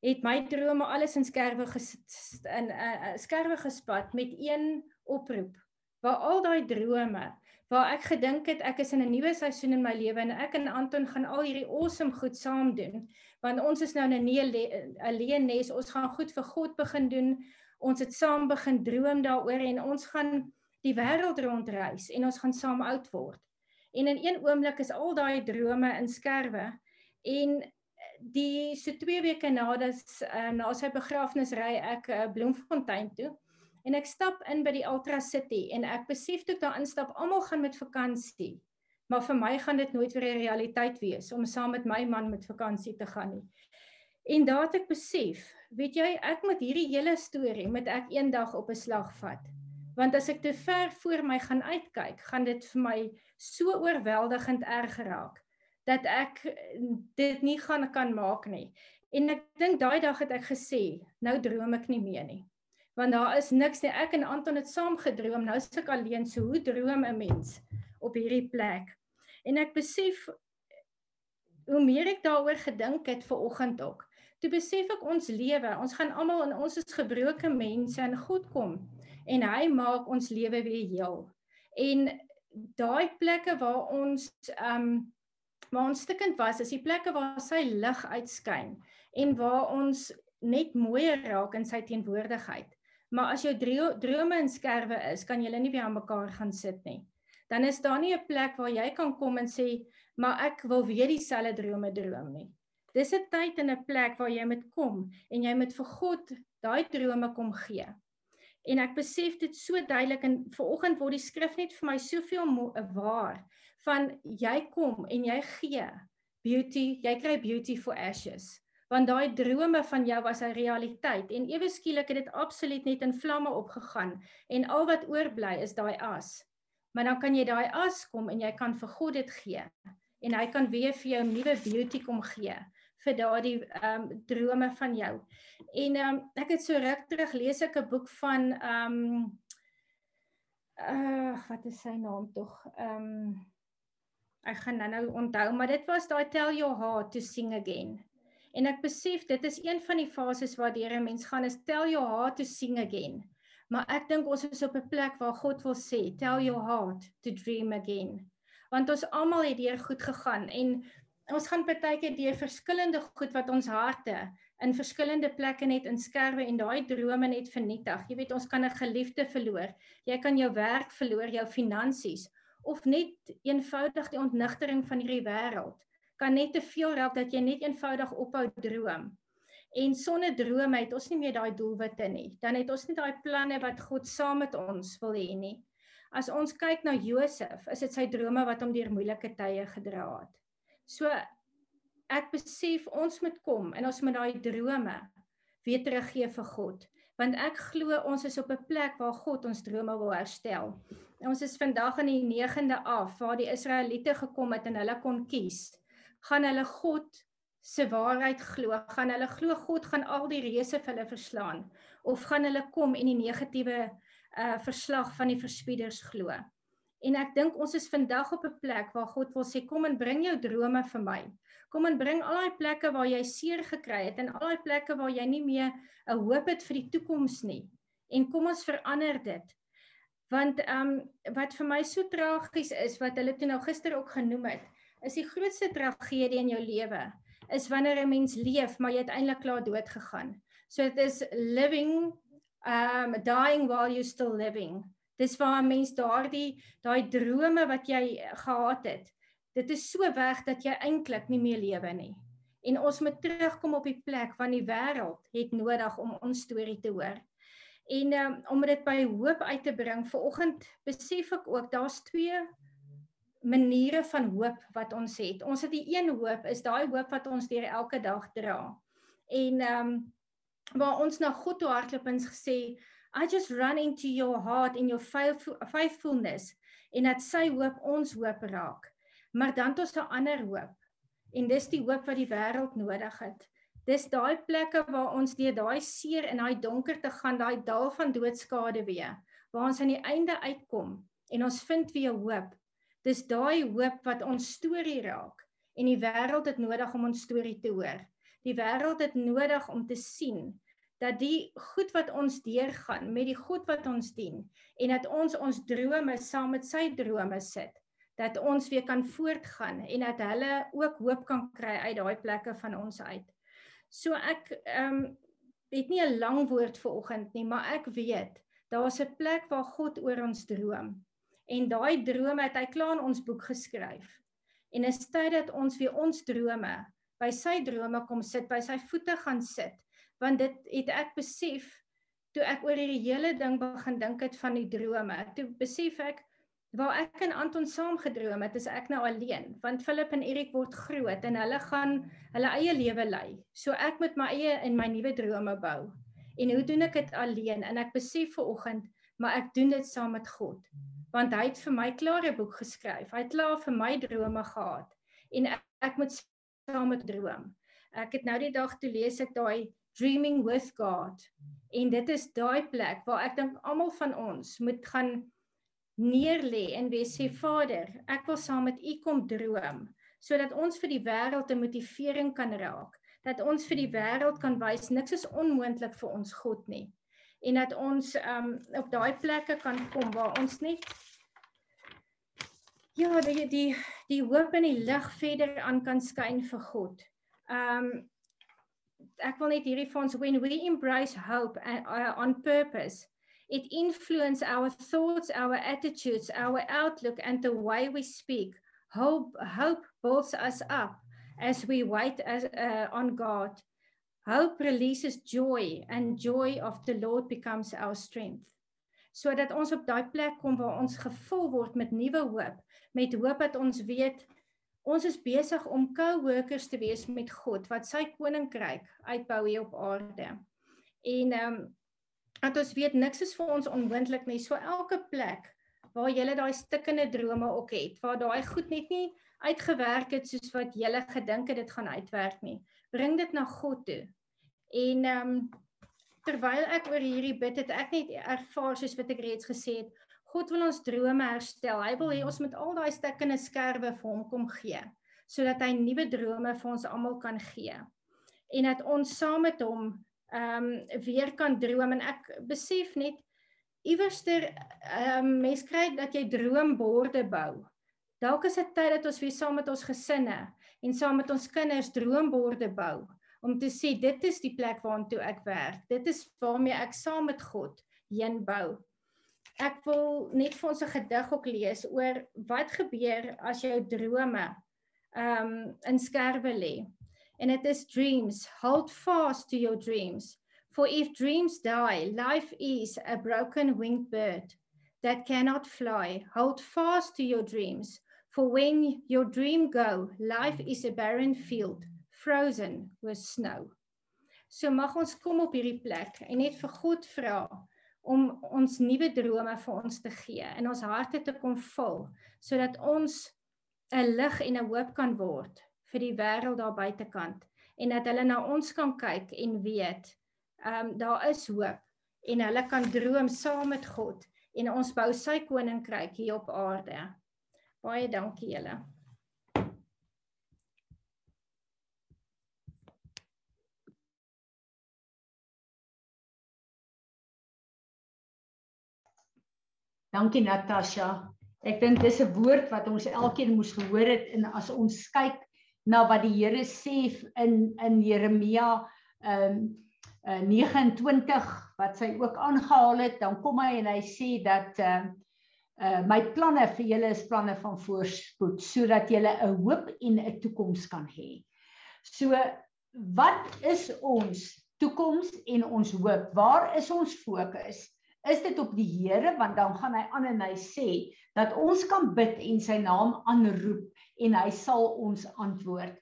het my drome alles in skerwe gesit in 'n uh, uh, skerwe gespat met een oproep. Waar al daai drome waar ek gedink het ek is in 'n nuwe seisoen in my lewe en ek en Anton gaan al hierdie awesome goed saam doen want ons is nou in 'n nie alleen nes ons gaan goed vir God begin doen ons het saam begin droom daaroor en ons gaan die wêreld rondreis en ons gaan saam oud word en in een oomblik is al daai drome in skerwe en die so 2 weke nadat uh, na sy begrafnis ry ek uh, Bloemfontein toe en ek stap in by die Ultra City en ek besef toe daar instap almal gaan met vakansie maar vir my gaan dit nooit weer 'n realiteit wees om saam met my man met vakansie te gaan nie. En daar het ek besef weet jy ek moet hierdie hele storie met ek eendag op 'n slag vat want as ek te ver voor my gaan uitkyk gaan dit vir my so oorweldigend erg raak dat ek dit nie gaan kan maak nie. En ek dink daai dag het ek gesê, nou droom ek nie meer nie. Want daar is niks nie. Ek en Anton het saam gedroom. Nou is ek alleen. So hoe droom 'n mens op hierdie plek? En ek besef hoe meer ek daaroor gedink het ver oggend ook. Toe besef ek ons lewe, ons gaan almal in ons is gebroke mense en God kom en hy maak ons lewe weer heel. En daai plekke waar ons ehm um, waar ons stikkend was is die plekke waar sy lig uitskyn en waar ons net mooier raak in sy teenwoordigheid. Maar as jou drome in skerwe is, kan jy nie weer aan mekaar gaan sit nie. dan is daar nie 'n plek waar jy kan kom en sê, "Maar ek wil weer dieselfde drome droom nie." Dis 'n tyd en 'n plek waar jy moet kom en jy moet vir God daai drome kom gee. En ek besef dit so duidelik en vanoggend word die skrif net vir my soveel waar van jy kom en jy gee beauty, jy kry beauty for ashes want daai drome van jou was 'n realiteit en ewe skielik het dit absoluut net in vlamme opgegaan en al wat oorbly is daai as. Maar dan kan jy daai as kom en jy kan vir God dit gee en hy kan weer vir jou nuwe beauty kom gee vir daardie ehm um, drome van jou. En ehm um, ek het so ruk terug lees ek 'n boek van ehm um, uh wat is sy naam tog? Ehm um, ek gaan nou onthou, maar dit was daai tell your heart to sing again. En ek besef dit is een van die fases waardeur 'n mens gaan is tell your heart to sing again. Maar ek dink ons is op 'n plek waar God wil sê tell your heart to dream again. Want ons almal het deur goed gegaan en ons gaan partykeer deur verskillende goed wat ons harte in verskillende plekke net inskerwe en daai drome net vernietig. Jy weet ons kan 'n geliefde verloor. Jy kan jou werk verloor, jou finansies of net eenvoudig die ontnigtering van hierdie wêreld kan net te veel raak dat jy net eenvoudig ophou droom. En sonder drome het ons nie meer daai doelwitte nie. Dan het ons nie daai planne wat God saam met ons wil hê nie. As ons kyk na Josef, is dit sy drome wat hom deur moeilike tye gedra het. So ek besef ons moet kom en ons moet daai drome weer teruggee vir God want ek glo ons is op 'n plek waar God ons drome wil herstel. Ons is vandag in die 9de af waar die Israeliete gekom het en hulle kon kies gaan hulle God se waarheid glo, gaan hulle glo God gaan al die reëse vir hulle verslaan of gaan hulle kom en die negatiewe uh verslag van die verspieders glo. En ek dink ons is vandag op 'n plek waar God wil sê kom en bring jou drome vir my. Kom en bring al daai plekke waar jy seer gekry het en al daai plekke waar jy nie meer 'n hoop het vir die toekoms nie. En kom ons verander dit. Want ehm um, wat vir my so tragies is wat hulle toe nou gister ook genoem het, is die grootste tragedie in jou lewe is wanneer 'n mens leef maar jy uiteindelik klaar dood gegaan. So dit is living um dying while you still living. Dis waar 'n mens daardie daai drome wat jy gehad het. Dit is so weg dat jy eintlik nie meer lewe nie. En ons moet terugkom op die plek van die wêreld het nodig om ons storie te hoor. En um, om dit by hoop uit te bring, vir oggend besef ek ook daar's twee maniere van hoop wat ons het. Ons het die een hoop is daai hoop wat ons deur elke dag dra. En ehm um, waar ons na God toe hardloop en gesê I just run into your heart in your faithfulness en dat sy hoop ons hoop raak. Maar dan het ons 'n ander hoop. En dis die hoop wat die wêreld nodig het. Dis daai plekke waar ons deur daai seer en daai donker te gaan, daai dal van doodskade weer, waar ons aan die einde uitkom en ons vind weer hoop Dis daai hoop wat ons storie raak en die wêreld het nodig om ons storie te hoor. Die wêreld het nodig om te sien dat die goed wat ons deurgaan met die goed wat ons dien en dat ons ons drome saam met sy drome sit dat ons weer kan voortgaan en dat hulle ook hoop kan kry uit daai plekke van ons uit. So ek ehm um, het nie 'n lang woord vir oggend nie, maar ek weet daar's 'n plek waar God oor ons droom en daai drome het hy klaar in ons boek geskryf. En is tyd dat ons weer ons drome by sy drome kom sit, by sy voete gaan sit, want dit het ek besef toe ek oor hierdie hele ding begin dink het van die drome. Toe besef ek waar ek en Anton saam gedroom het, is ek nou alleen, want Philip en Erik word groot en hulle gaan hulle eie lewe lei. So ek moet my eie en my nuwe drome bou. En hoe doen ek dit alleen? En ek besef ver oggend, maar ek doen dit saam met God want hy het vir my klare boek geskryf. Hy het klaar vir my drome gehad en ek, ek moet saam met droom. Ek het nou die dag toe lees ek daai Dreaming with God en dit is daai plek waar ek dink almal van ons moet gaan neerlê en wees sê Vader, ek wil saam met U kom droom sodat ons vir die wêreld 'n motivering kan raak dat ons vir die wêreld kan wys niks is onmoontlik vir ons God nie en dat ons um op daai plekke kan kom waar ons net ja, die die die hoop en die lig verder aan kan skyn vir God. Um ek wil net hierdie vir ons when we embrace hope and, uh, on purpose It influences our thoughts, our attitudes, our outlook, and the way we speak. Hope, hope builds us up as we wait as, uh, on God. Hope releases joy, and joy of the Lord becomes our strength. Sodat ons op daai plek kom waar ons gevul word met nuwe hoop, met hoop dat ons weet ons is besig om co-workers te wees met God wat sy koninkryk uitbou hier op aarde. En ehm um, dat ons weet niks is vir ons onmoontlik nie. So elke plek waar jy daai stikkende drome ook het, waar daai goed net nie uitgewerk het soos wat jy gedink het dit gaan uitwerk nie. Bring dit na God toe. En ehm um, terwyl ek oor hierdie bid het ek net ervaar soos wat ek reeds gesê het, God wil ons drome herstel. Hy wil hê ons moet al daai stikkende skerwe vir hom kom gee sodat hy nuwe drome vir ons almal kan gee. En dat ons saam met hom ehm um, weer kan droom en ek besef net iewerster ehm um, mens kry dat jy droomborde bou. Dalk is dit tyd dat ons weer saam met ons gesinne en saam met ons kinders droomborde bou om te sê dit is die plek waartoe ek werk. Dit is waarmee ek saam met God heen bou. Ek wil net vir ons 'n gedig ook lees oor wat gebeur as jou drome um in skerwe lê. And it is dreams. Hold fast to your dreams. For if dreams die, life is a broken winged bird that cannot fly. Hold fast to your dreams. For when your dream go, life is a barren field frozen with snow. So mag ons kom op hierdie plek en net vir God vra om ons nuwe drome vir ons te gee en ons harte te kom vul sodat ons 'n lig en 'n hoop kan word vir die wêreld daar buitekant en dat hulle na ons kan kyk en weet ehm um, daar is hoop en hulle kan droom saam met God en ons bou sy koninkryk hier op aarde. Baie dankie julle. Dankie Natasha. Ek dink dis 'n woord wat ons elkeen moes gehoor het en as ons kyk na wat die Here sê in in Jeremia ehm um, uh, 29 wat sy ook aangehaal het, dan kom hy en hy sê dat ehm uh, uh, my planne vir julle is planne van voorspoed sodat julle 'n hoop en 'n toekoms kan hê. So wat is ons toekoms en ons hoop? Waar is ons fokus? Is dit op die Here want dan gaan hy aan en hy sê dat ons kan bid en sy naam aanroep en hy sal ons antwoord.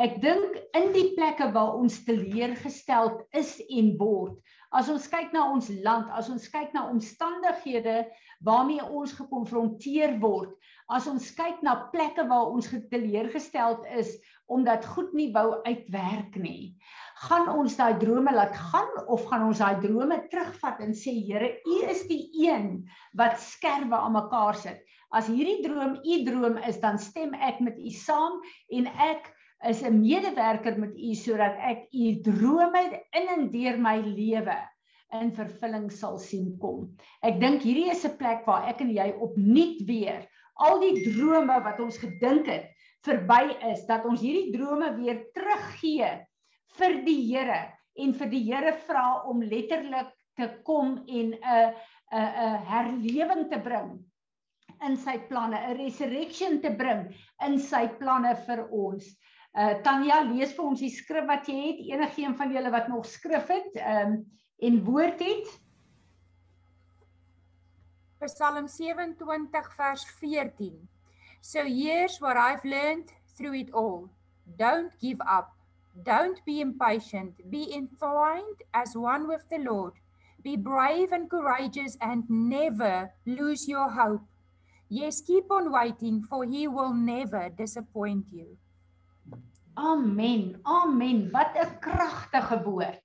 Ek dink in die plekke waar ons teleurgestel is en word, as ons kyk na ons land, as ons kyk na omstandighede waarmee ons gekonfronteer word, as ons kyk na plekke waar ons geteleurgestel is omdat goed nie wou uitwerk nie gaan ons daai drome laat gaan of gaan ons daai drome terugvat en sê Here, U is die een wat skerwe aan mekaar sit. As hierdie droom U droom is, dan stem ek met U saam en ek is 'n medewerker met U sodat ek U drome in en deur my lewe in vervulling sal sien kom. Ek dink hierdie is 'n plek waar ek en jy opnuut weer al die drome wat ons gedink het verby is, dat ons hierdie drome weer teruggee vir die Here en vir die Here vra om letterlik te kom en 'n 'n 'n herlewing te bring in sy planne, 'n resurrection te bring in sy planne vir ons. Uh Tanya lees vir ons die skrif wat jy het, enigiemand van julle wat nog skrif het, ehm um, en woord het. Psalm 27 vers 14. So here's what I've learned through it all. Don't give up. Don't be impatient. Be entwined as one with the Lord. Be brave and courageous and never lose your hope. Yes, keep on waiting, for He will never disappoint you. Amen. Amen. Wat 'n kragtige woord.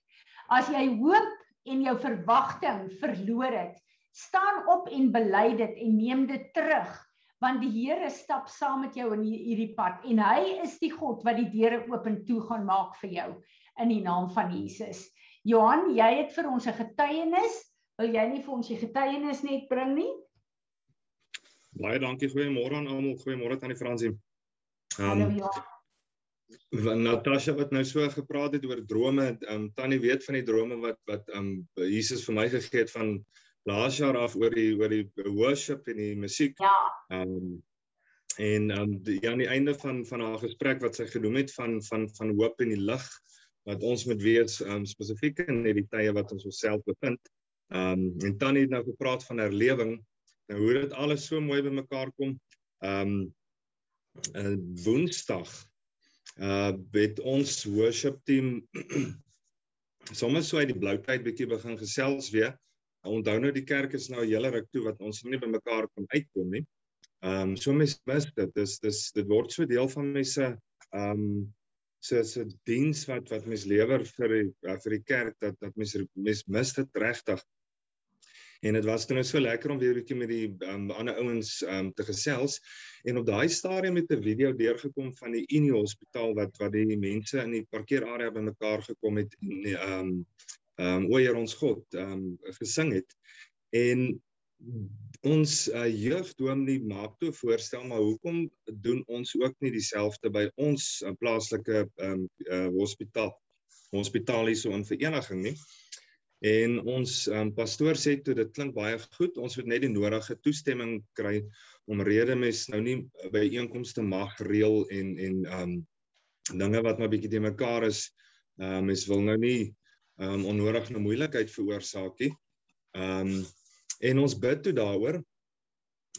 As jy hoop en jou verwagting verloor het, staan op en bely dit en neem dit terug want die Here stap saam met jou in hierdie pad en hy is die God wat die deure oop en toe gaan maak vir jou in die naam van Jesus. Johan, jy het vir ons 'n getuienis. Wil jy nie vir ons die getuienis net bring nie? Baie dankie. Goeiemôre aan almal. Goeiemôre aan die Fransie. Um, Hallo Johan. Natasha wat nou so gepraat het oor drome, um, tannie weet van die drome wat wat um, Jesus vir my gegee het van laas jaar af oor die oor die worship en die musiek. Ja. Ehm um, en ehm um, die, ja, aan die einde van van haar gesprek wat sy genoem het van van van hoop en die lig wat ons moet wees ehm um, spesifiek in hierdie tye wat ons onsself bevind. Ehm um, en Tannie het nou gepraat van herlewing. Nou hoe dit alles so mooi bymekaar kom. Ehm um, uh, Woensdag uh het ons worship team soms so uit die blou tyd bietjie begin gesels weer. Onthou nou die kerk is nou 'n hele ruk toe wat ons nie by mekaar kon uitkom nie. Ehm um, so mens mis dit. Dis dis dit word so deel van mense ehm um, se se diens wat wat mens lewer vir die uh, vir die kerk dat dat mens mens mis dit regtig. En dit was dan nou so lekker om weer 'n bietjie met die um, ander ouens um, te gesels. En op daai stadium het 'n video deurgekom van die Unie Hospitaal wat wat die mense in die parkeerarea bymekaar gekom het en um, um, o Heer ons God ehm um, gesing het. En ons uh, jeugdominee maak toe voorstel maar hoekom doen ons ook nie dieselfde by ons uh, plaaslike ehm um, uh, hospitaal hospitaal hier so in vereniging nie. En ons um, pastoor sê toe dit klink baie goed, ons moet net die nodige toestemming kry om rede mes nou nie by einkomste mag reël en en um dinge wat maar bietjie te mekaar is. Um mens wil nou nie um onnodig 'n moeilikheid veroorsaak nie. Um en ons bid toe daaroor.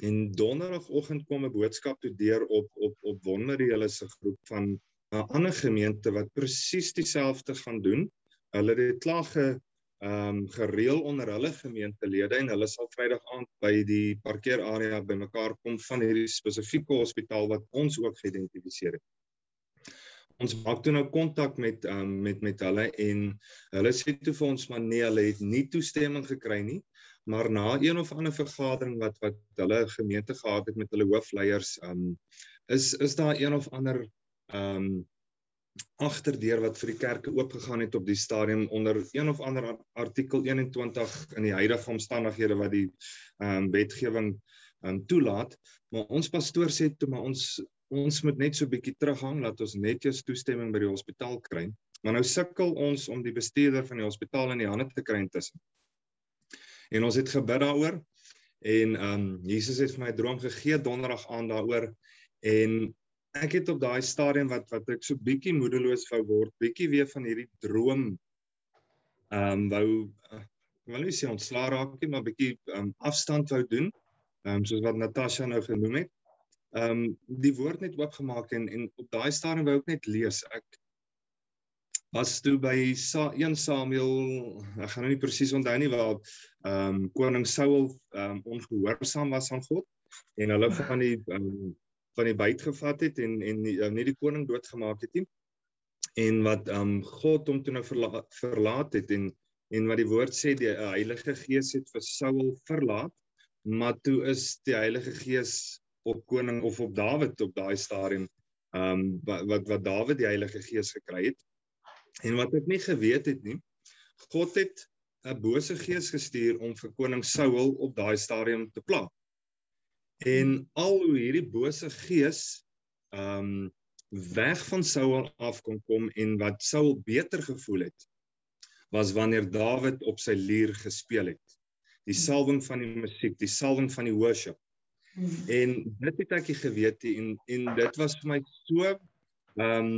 En donderdagoggend kom 'n boodskap toe deur op op op Wonderie hulle se groep van 'n ander gemeente wat presies dieselfde gaan doen. Hulle het klaar ge ehm um, gereël onder hulle gemeentelede en hulle sal Vrydag aand by die parkeerarea bymekaar kom van hierdie spesifieke hospitaal wat ons ook geïdentifiseer het. Ons maak toe nou kontak met um, met met hulle en hulle sê toe vir ons maar nee, hulle het nie toestemming gekry nie, maar na een of ander vergadering wat wat hulle gemeente gehad het met hulle hoofleiers um, is is daar een of ander um, agterdeur wat vir die kerke oopgegaan het op die stadium onder een of ander artikel 21 in die huidige omstandighede wat die ehm um, wetgewing ehm um, toelaat. Maar ons pastoor sê toe maar ons ons moet net so bietjie terughang laat ons netjies toestemming by die hospitaal kry maar nou sukkel ons om die bestuurder van die hospitaal in die hande te kry intussen en ons het gebid daaroor en ehm um, Jesus het vir my droom gegee donderdag aan daaroor en ek het op daai stadium wat wat ek so bietjie moedeloos wou word, bietjie weer van hierdie droom ehm um, wou uh, wil nie sê ontslaa raak nie, maar bietjie um, afstand wou doen. Ehm um, soos wat Natasha nou genoem het. Ehm um, die woord net oopgemaak en en op daai stadium wou ek net lees. Ek was toe by Sa 1 Samuel, ek gaan nou nie presies onthou nie waar ehm um, koning Saul ehm um, ongehoorsaam was aan God en hulle van die ehm um, van die byt gevat het en en nie, uh, nie die koning doodgemaak het nie. En wat ehm um, God hom toe nou verla verlaat het en en wat die woord sê die uh, Heilige Gees het vir Saul verlaat, maar toe is die Heilige Gees op koning of op Dawid op daai stadium ehm um, wat, wat Dawid die Heilige Gees gekry het. En wat ek nie geweet het nie, God het 'n bose gees gestuur om vir koning Saul op daai stadium te pla. En al hoe hierdie bose gees ehm um, weg van Saul af kon kom en wat Saul beter gevoel het was wanneer Dawid op sy lier gespeel het. Die salwing van die musiek, die salwing van die worship. En dit het ek geweet en en dit was vir my so ehm um,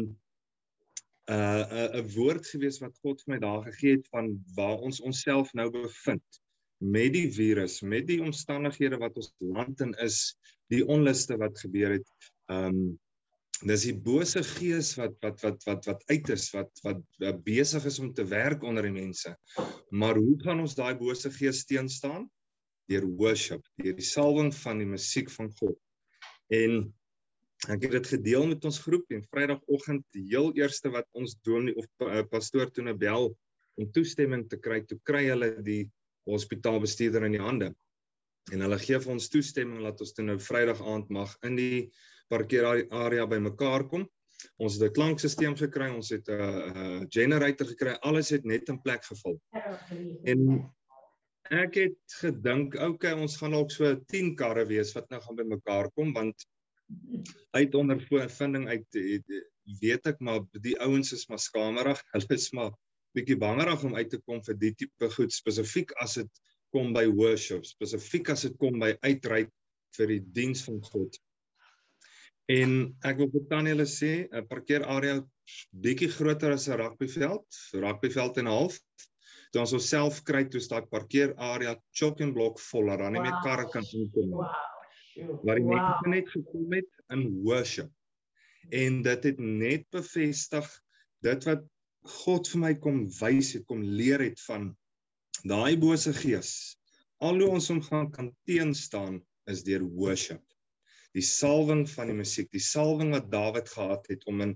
'n uh, 'n woord gewees wat God vir my daar gegee het van waar ons onsself nou bevind met die virus, met die omstandighede wat ons land in is, die onluste wat gebeur het. Ehm um, dis die bose gees wat wat wat wat wat uit is, wat wat, wat besig is om te werk onder die mense. Maar hoe gaan ons daai bose gees teenstaan? Deur worship, deur die salwing van die musiek van God. En ek het dit gedeel met ons groep en Vrydagoggend die heel eerste wat ons dominee of uh, pastoor toe 'n bel om toestemming te kry, toe kry hulle die hospitaalbestuurder in die hande. En hulle gee vir ons toestemming dat ons nou Vrydag aand mag in die parkeerarea bymekaar kom. Ons het 'n klankstelsel gekry, ons het 'n generator gekry, alles het net in plek geval. En ek het gedink, okay, ons gaan dalk so 10 karre wees wat nou gaan bymekaar kom want uit ondervinding uit weet ek maar die ouens is maar skamerig, hulle is maar bietjie bangerig om uit te kom vir die tipe goed spesifiek as dit kom by worship, spesifiek as dit kom by uitreik vir die diens van God. En ek wil vir Tannie hulle sê, 'n parkeerarea bietjie groter as 'n rugbyveld, rugbyveld en 'n half. Toe ons osself kry toe staan parkeerarea chock and block vol, dat daar nie meer karre kan inkom nie. Wow. Waar die Wow. mense net gekom het in worship. En dit het net bevestig dit wat God vir my kom wys het, kom leer het van daai bose gees. Al hoe ons hom gaan kan teenstaan is deur worship. Die salwing van die musiek, die salwing wat Dawid gehad het om in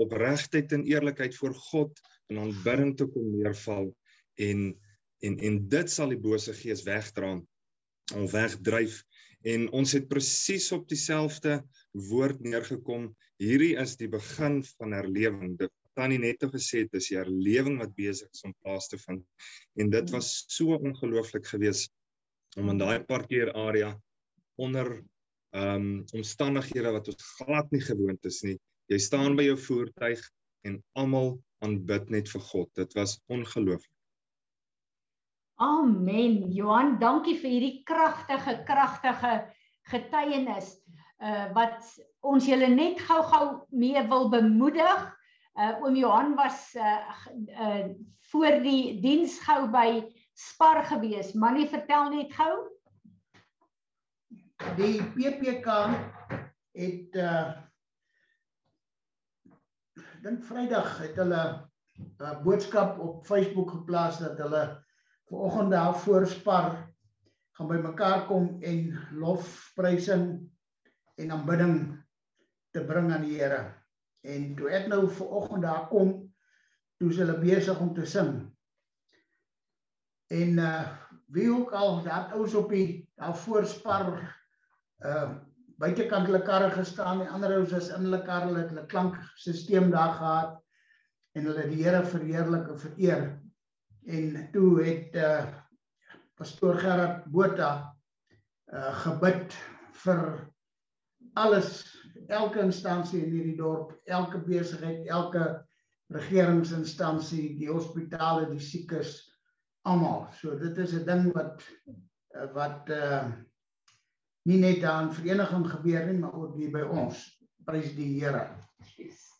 opregtheid en eerlikheid voor God in aanbidding te kom neerval en en en dit sal die bose gees wegdra of wegdryf. En ons het presies op dieselfde woord neergekom hierdie is die begin van herlewing. Dit tannie net gesê het dis die herlewing wat besig is om plaas te vind. En dit was so ongelooflik geweest om in daai parkeerarea onder ehm um, omstandighede wat ons glad nie gewoond is nie. Jy staan by jou voertuig en almal aanbid net vir God. Dit was ongelooflik Amen. Johan, dankie vir hierdie kragtige kragtige getuienis uh wat ons julle net gou-gou mee wil bemoedig. Uh oom Johan was uh, uh voor die diens gou by Spar gewees. Manie, vertel net gou. Die PPK het uh dink Vrydag het hulle 'n boodskap op Facebook geplaas dat hulle vanoggend daar voorspar gaan bymekaar kom en lofprysing en aanbidding te bring aan die Here. En toe ek nou vanoggend daar kom, toe is hulle besig om te sing. En uh wie ook al daar ouens op die daar voorspar uh buitekant hulle karre gestaan, die ander ouens is in hulle karre, hulle het hulle klankstelsel daar gehad en hulle die Here verheerlik en vereer. En toe het uh pastoor Gerard Botha uh gebid vir alles elke instansie in hierdie dorp, elke besigheid, elke regeringsinstansie, die hospitale, die siekes, almal. So dit is 'n ding wat wat uh nie net daar in vereniging gebeur nie, maar ook hier by ons. Prys die Here.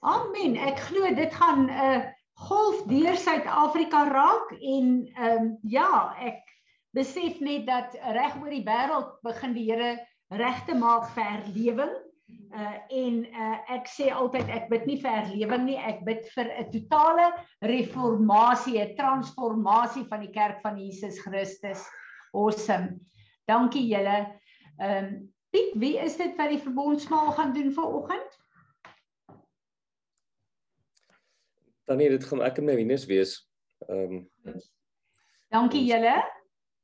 Amen. Ek glo dit gaan 'n uh, golf deur Suid-Afrika raak en ehm um, ja, ek besef net dat reg oor die wêreld begin die Here regte maak vir herlewing. Uh en uh ek sê altyd ek bid nie vir herlewing nie, ek bid vir 'n totale reformatie, 'n transformasie van die kerk van Jesus Christus. Awesome. Dankie julle. Ehm um, Piet, wie is dit wat die verbondsmaal gaan doen vir oggend? Dan nee, dit gaan ek en my wieners wees. Ehm um, Dankie julle.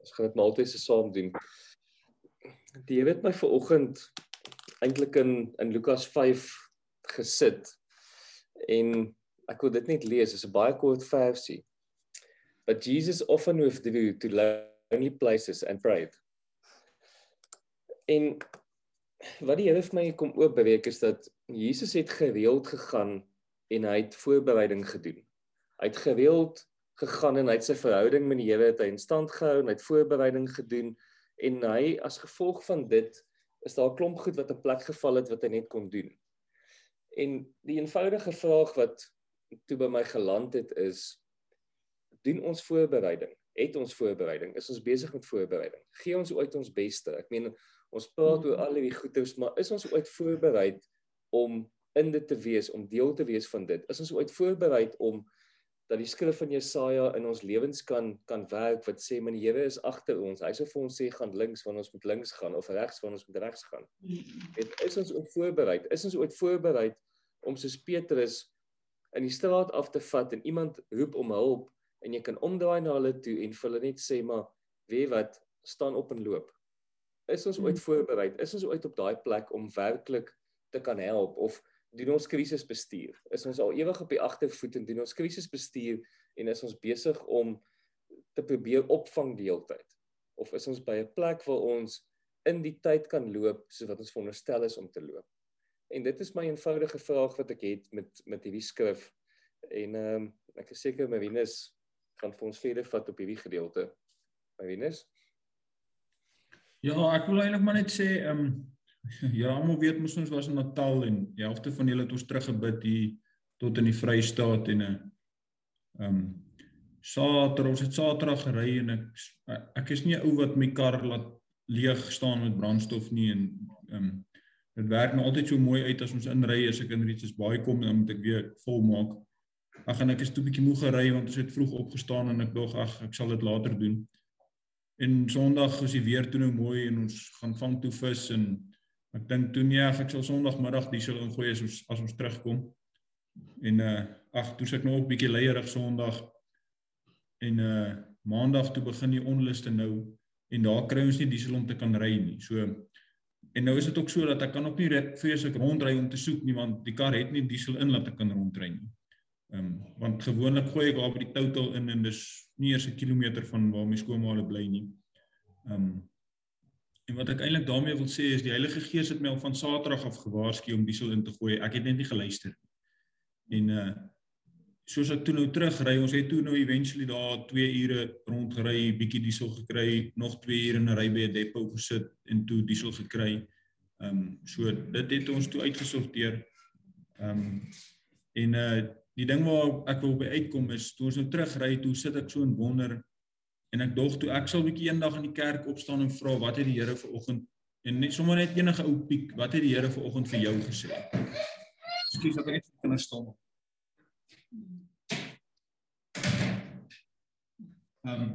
Ons gaan dit maaltyd se saam doen. Die Here het my ver oggend eintlik in in Lukas 5 gesit en ek wil dit net lees. Dit is 'n baie kort versie. But Jesus often withdrew to lonely places and prayed. En wat die Here vir my kom oopbreek is dat Jesus het gereeld gegaan en hy het voorbereiding gedoen. Hy het gereeld gegaan en hy het sy verhouding met die Here het hy in stand gehou en hy het voorbereiding gedoen en hy as gevolg van dit is daar 'n klomp goed wat in plek geval het wat hy net kon doen. En die eenvoudige vraag wat toe by my geland het is doen ons voorbereiding? Het ons voorbereiding? Is ons besig met voorbereiding? Gee ons ooit ons beste? Ek meen ons praat oor al hierdie goeders, maar is ons ooit voorberei om in dit te wees, om deel te wees van dit? Is ons ooit voorberei om dat die skrif van Jesaja in ons lewens kan kan werk wat sê man die Here is agter ons. Hy sê vir ons sê gaan links wanneer ons moet links gaan of regs wanneer ons moet regs gaan. Dit is ons ooit voorberei. Is ons ooit voorberei om soos Petrus in die straat af te vat en iemand roep om hulp en jy kan omdraai na hulle toe en vir hulle net sê maar weet wat staan op en loop. Is ons ooit voorberei? Is ons ooit op daai plek om werklik te kan help of doen ons krisisbestuur? Is ons al ewig op die agtervoet en doen ons krisisbestuur en is ons besig om te probeer opvang die hele tyd? Of is ons by 'n plek waar ons in die tyd kan loop soos wat ons veronderstel is om te loop? En dit is my eenvoudige vraag wat ek het met met hierdie skrif. En ehm um, ek is seker Marinus gaan vir ons verder vat op hierdie gedeelte. Marinus? Ja, ek wil eintlik maar net sê ehm um, ja, almal weet mos ons was in Natal en die helfte van julle het ons teruggebid hier tot in die Vrystaat en 'n uh, ehm um, Saterdag, ons het Saterdag gery en ek ek is nie ou wat my kar laat leeg staan met brandstof nie en ehm um, dit werk nou altyd so mooi uit as ons inry as ek in iets is baie kom dan moet ek weer vol maak. Ag en ek is toe bietjie moeg gery want ons het vroeg opgestaan en ek dog ag ek sal dit later doen. En Sondag is die weer toe nou mooi en ons gaan vang toe vis en ek dink toe nee ek sal Sondagmiddag diesel ingooi as ons as ons terugkom. En uh ag toe ek nou 'n bietjie leierig Sondag en uh Maandag toe begin die onluste nou en daar kry ons nie diesel om te kan ry nie. So en nou is dit ook so dat ek kan ook nie vreeslik rondry om te soek nie want die kar het nie diesel in laat kan rondry nie. Ehm um, want gewoonlik gooi ek daar by die total in en dis nie eers 'n kilometer van waar my skoonma bly nie. Ehm um, en wat ek eintlik daarmee wil sê is die Heilige Gees het my al van Saterdag af gewaarsku om diesel in te gooi. Ek het net nie geluister nie. En uh soos ek toe nou terugry, ons het toe nou eventually daar 2 ure rondgery, bietjie diesel gekry, nog 2 ure in 'n ry by 'n depot gesit en toe diesel gekry. Ehm um, so dit het ons toe uitgesorteer. Ehm um, en uh die ding waar ek wil by uitkom is toe ons nou terugry, toe sit ek so in wonder en ek dog toe ek sal bietjie eendag in die kerk opstaan en vra wat het die Here vir oggend en net sommer net enige ou piek, wat het die Here vir oggend vir jou gesê? Ekskuus dat ek net kan staan. Ehm um,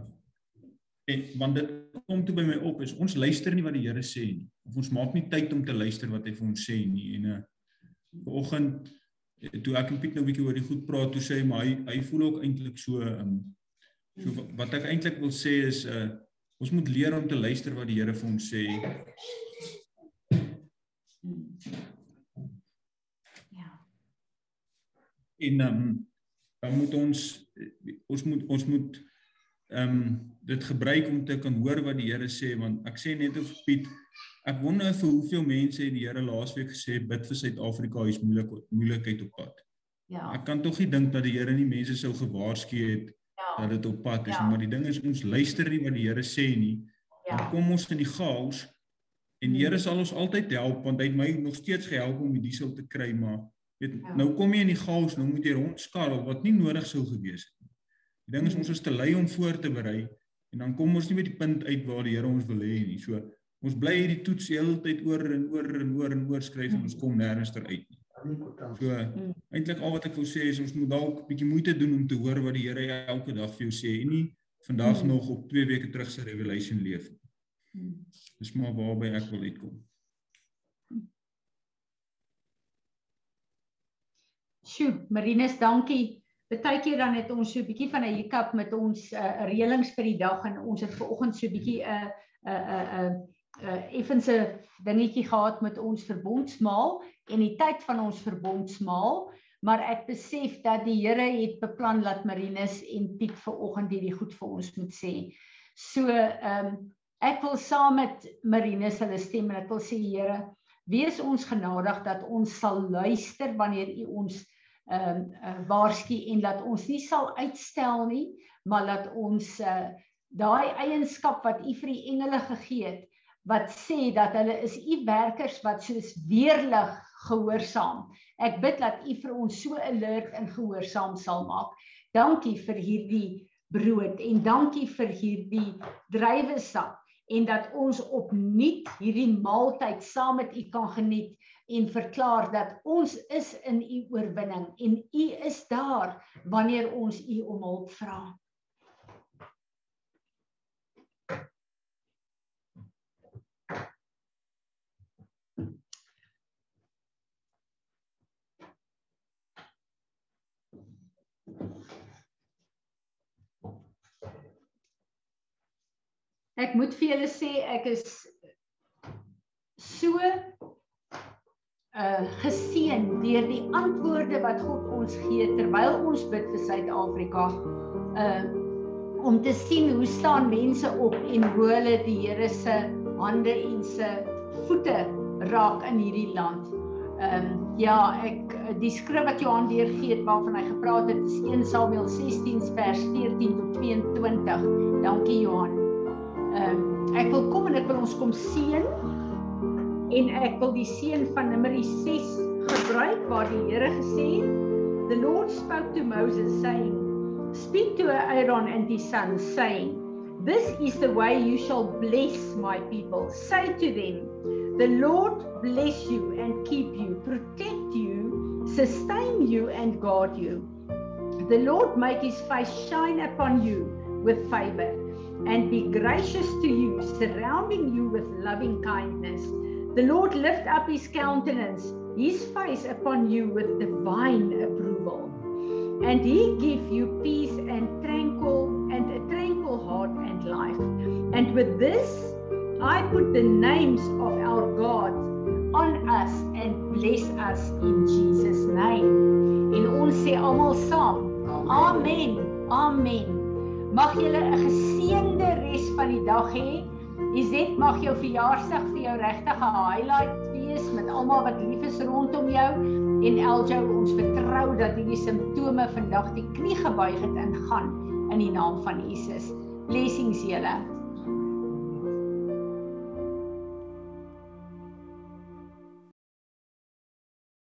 en want dit kom toe by my op is ons luister nie wat die Here sê nie. Of ons maak nie tyd om te luister wat hy vir ons sê nie. En uh vanoggend eh, toe ek en Piet nou 'n bietjie oor die goed praat, toe sê hy maar hy hy voel ook eintlik so ehm um, so wat ek eintlik wil sê is uh ons moet leer om te luister wat die Here vir ons sê. Ja. En ehm um, dan moet ons ons moet ons moet ehm um, dit gebruik om te kan hoor wat die Here sê want ek sê net of Piet ek wonder vir hoeveel mense het die Here laasweek gesê bid vir Suid-Afrika is moeilik moeilikheid op pad. Ja. Ek kan tog nie dink dat die Here nie mense sou gewaarsku het. Dat dit op pad is ja. maar die ding is ons luister nie wat die Here sê nie. Ja. Dan kom ons in die chaos en die Here hmm. sal ons altyd help want hy het my nog steeds gehelp om die diesel te kry maar weet ja. nou kom jy in die chaos nou moet jy rondskarrel wat nie nodig sou gewees het nie. Die ding is ons is te lui om voor te berei en dan kom ons nie by die punt uit waar die Here ons wil hê nie. So ons bly hierdie toets die hele tyd oor en oor en oor en oor skryf en ons kom nêrens ter uit nie. So eintlik al wat ek wil sê is ons moet dalk 'n bietjie moeite doen om te hoor wat die Here elke dag vir jou sê en nie vandag hmm. nog op 2 weke terug se revelation leef nie. Hmm. Dis maar waarby ek wil uitkom. Sjoe, Marinus, dankie. Partykeer dan het ons so 'n bietjie van 'n hiccup met ons uh, reëlings vir die dag en ons het ver oggend so 'n bietjie 'n uh, 'n uh, 'n uh, 'n uh, uh, effense dingetjie gehad met ons verbondsmaal en die tyd van ons verbondsmaal, maar ek besef dat die Here het beplan dat Marinus en Piet ver oggend hierdie goed vir ons moet sê. So ehm um, ek wil saam met Marinus hulle stem en ek wil sê Here, wees ons genadig dat ons sal luister wanneer U ons ehm um, uh, waarsku en dat ons nie sal uitstel nie, maar dat ons uh, daai eienskap wat U vir die engele gegee het wat sê dat hulle is U werkers wat soos weerlig gehoorsaam. Ek bid dat U vir ons so alert en gehoorsaam sal maak. Dankie vir hierdie brood en dankie vir hierdie druiwesap en dat ons opnuut hierdie maaltyd saam met U kan geniet en verklaar dat ons is in u oorwinning en u is daar wanneer ons u om hulp vra. Ek moet vir julle sê ek is so uh geseën deur die antwoorde wat God ons gee terwyl ons bid vir Suid-Afrika. Uh om te sien hoe staan mense op en hoe hulle die Here se hande en se voete raak in hierdie land. Ehm um, ja, ek die skrif wat Johan deurgee het waarvan hy gepraat het is 1 Samuel 16 vers 14 tot 22. Dankie Johan. Ehm um, ek wil kom en ek wil ons kom seën. En ek wil die seën van Numeri 6 gebruik waar die Here gesê het The Lord spoke to Moses saying Speak to Aaron and his sons saying This is the way you shall bless my people. Say to them The Lord bless you and keep you protect you sustain you and guard you. The Lord make his face shine upon you with favor and be gracious to you, surrounding you with loving kindness. The Lord lift up his countenance, his face upon you with divine approval. And he give you peace and tranquil and a tranquil heart and life. And with this, I put the names of our God on us and bless us in Jesus name. En ons sê almal saam. Amen. Amen. Mag julle 'n geseënde res van die dag hê. Izet mag jou verjaarsdag vir jou regtig 'n highlight wees met almal wat lief is rondom jou en Eljo ons vertrou dat hierdie simptome vandag die knie gebuig het en gaan in die naam van Jesus. Blessings julle.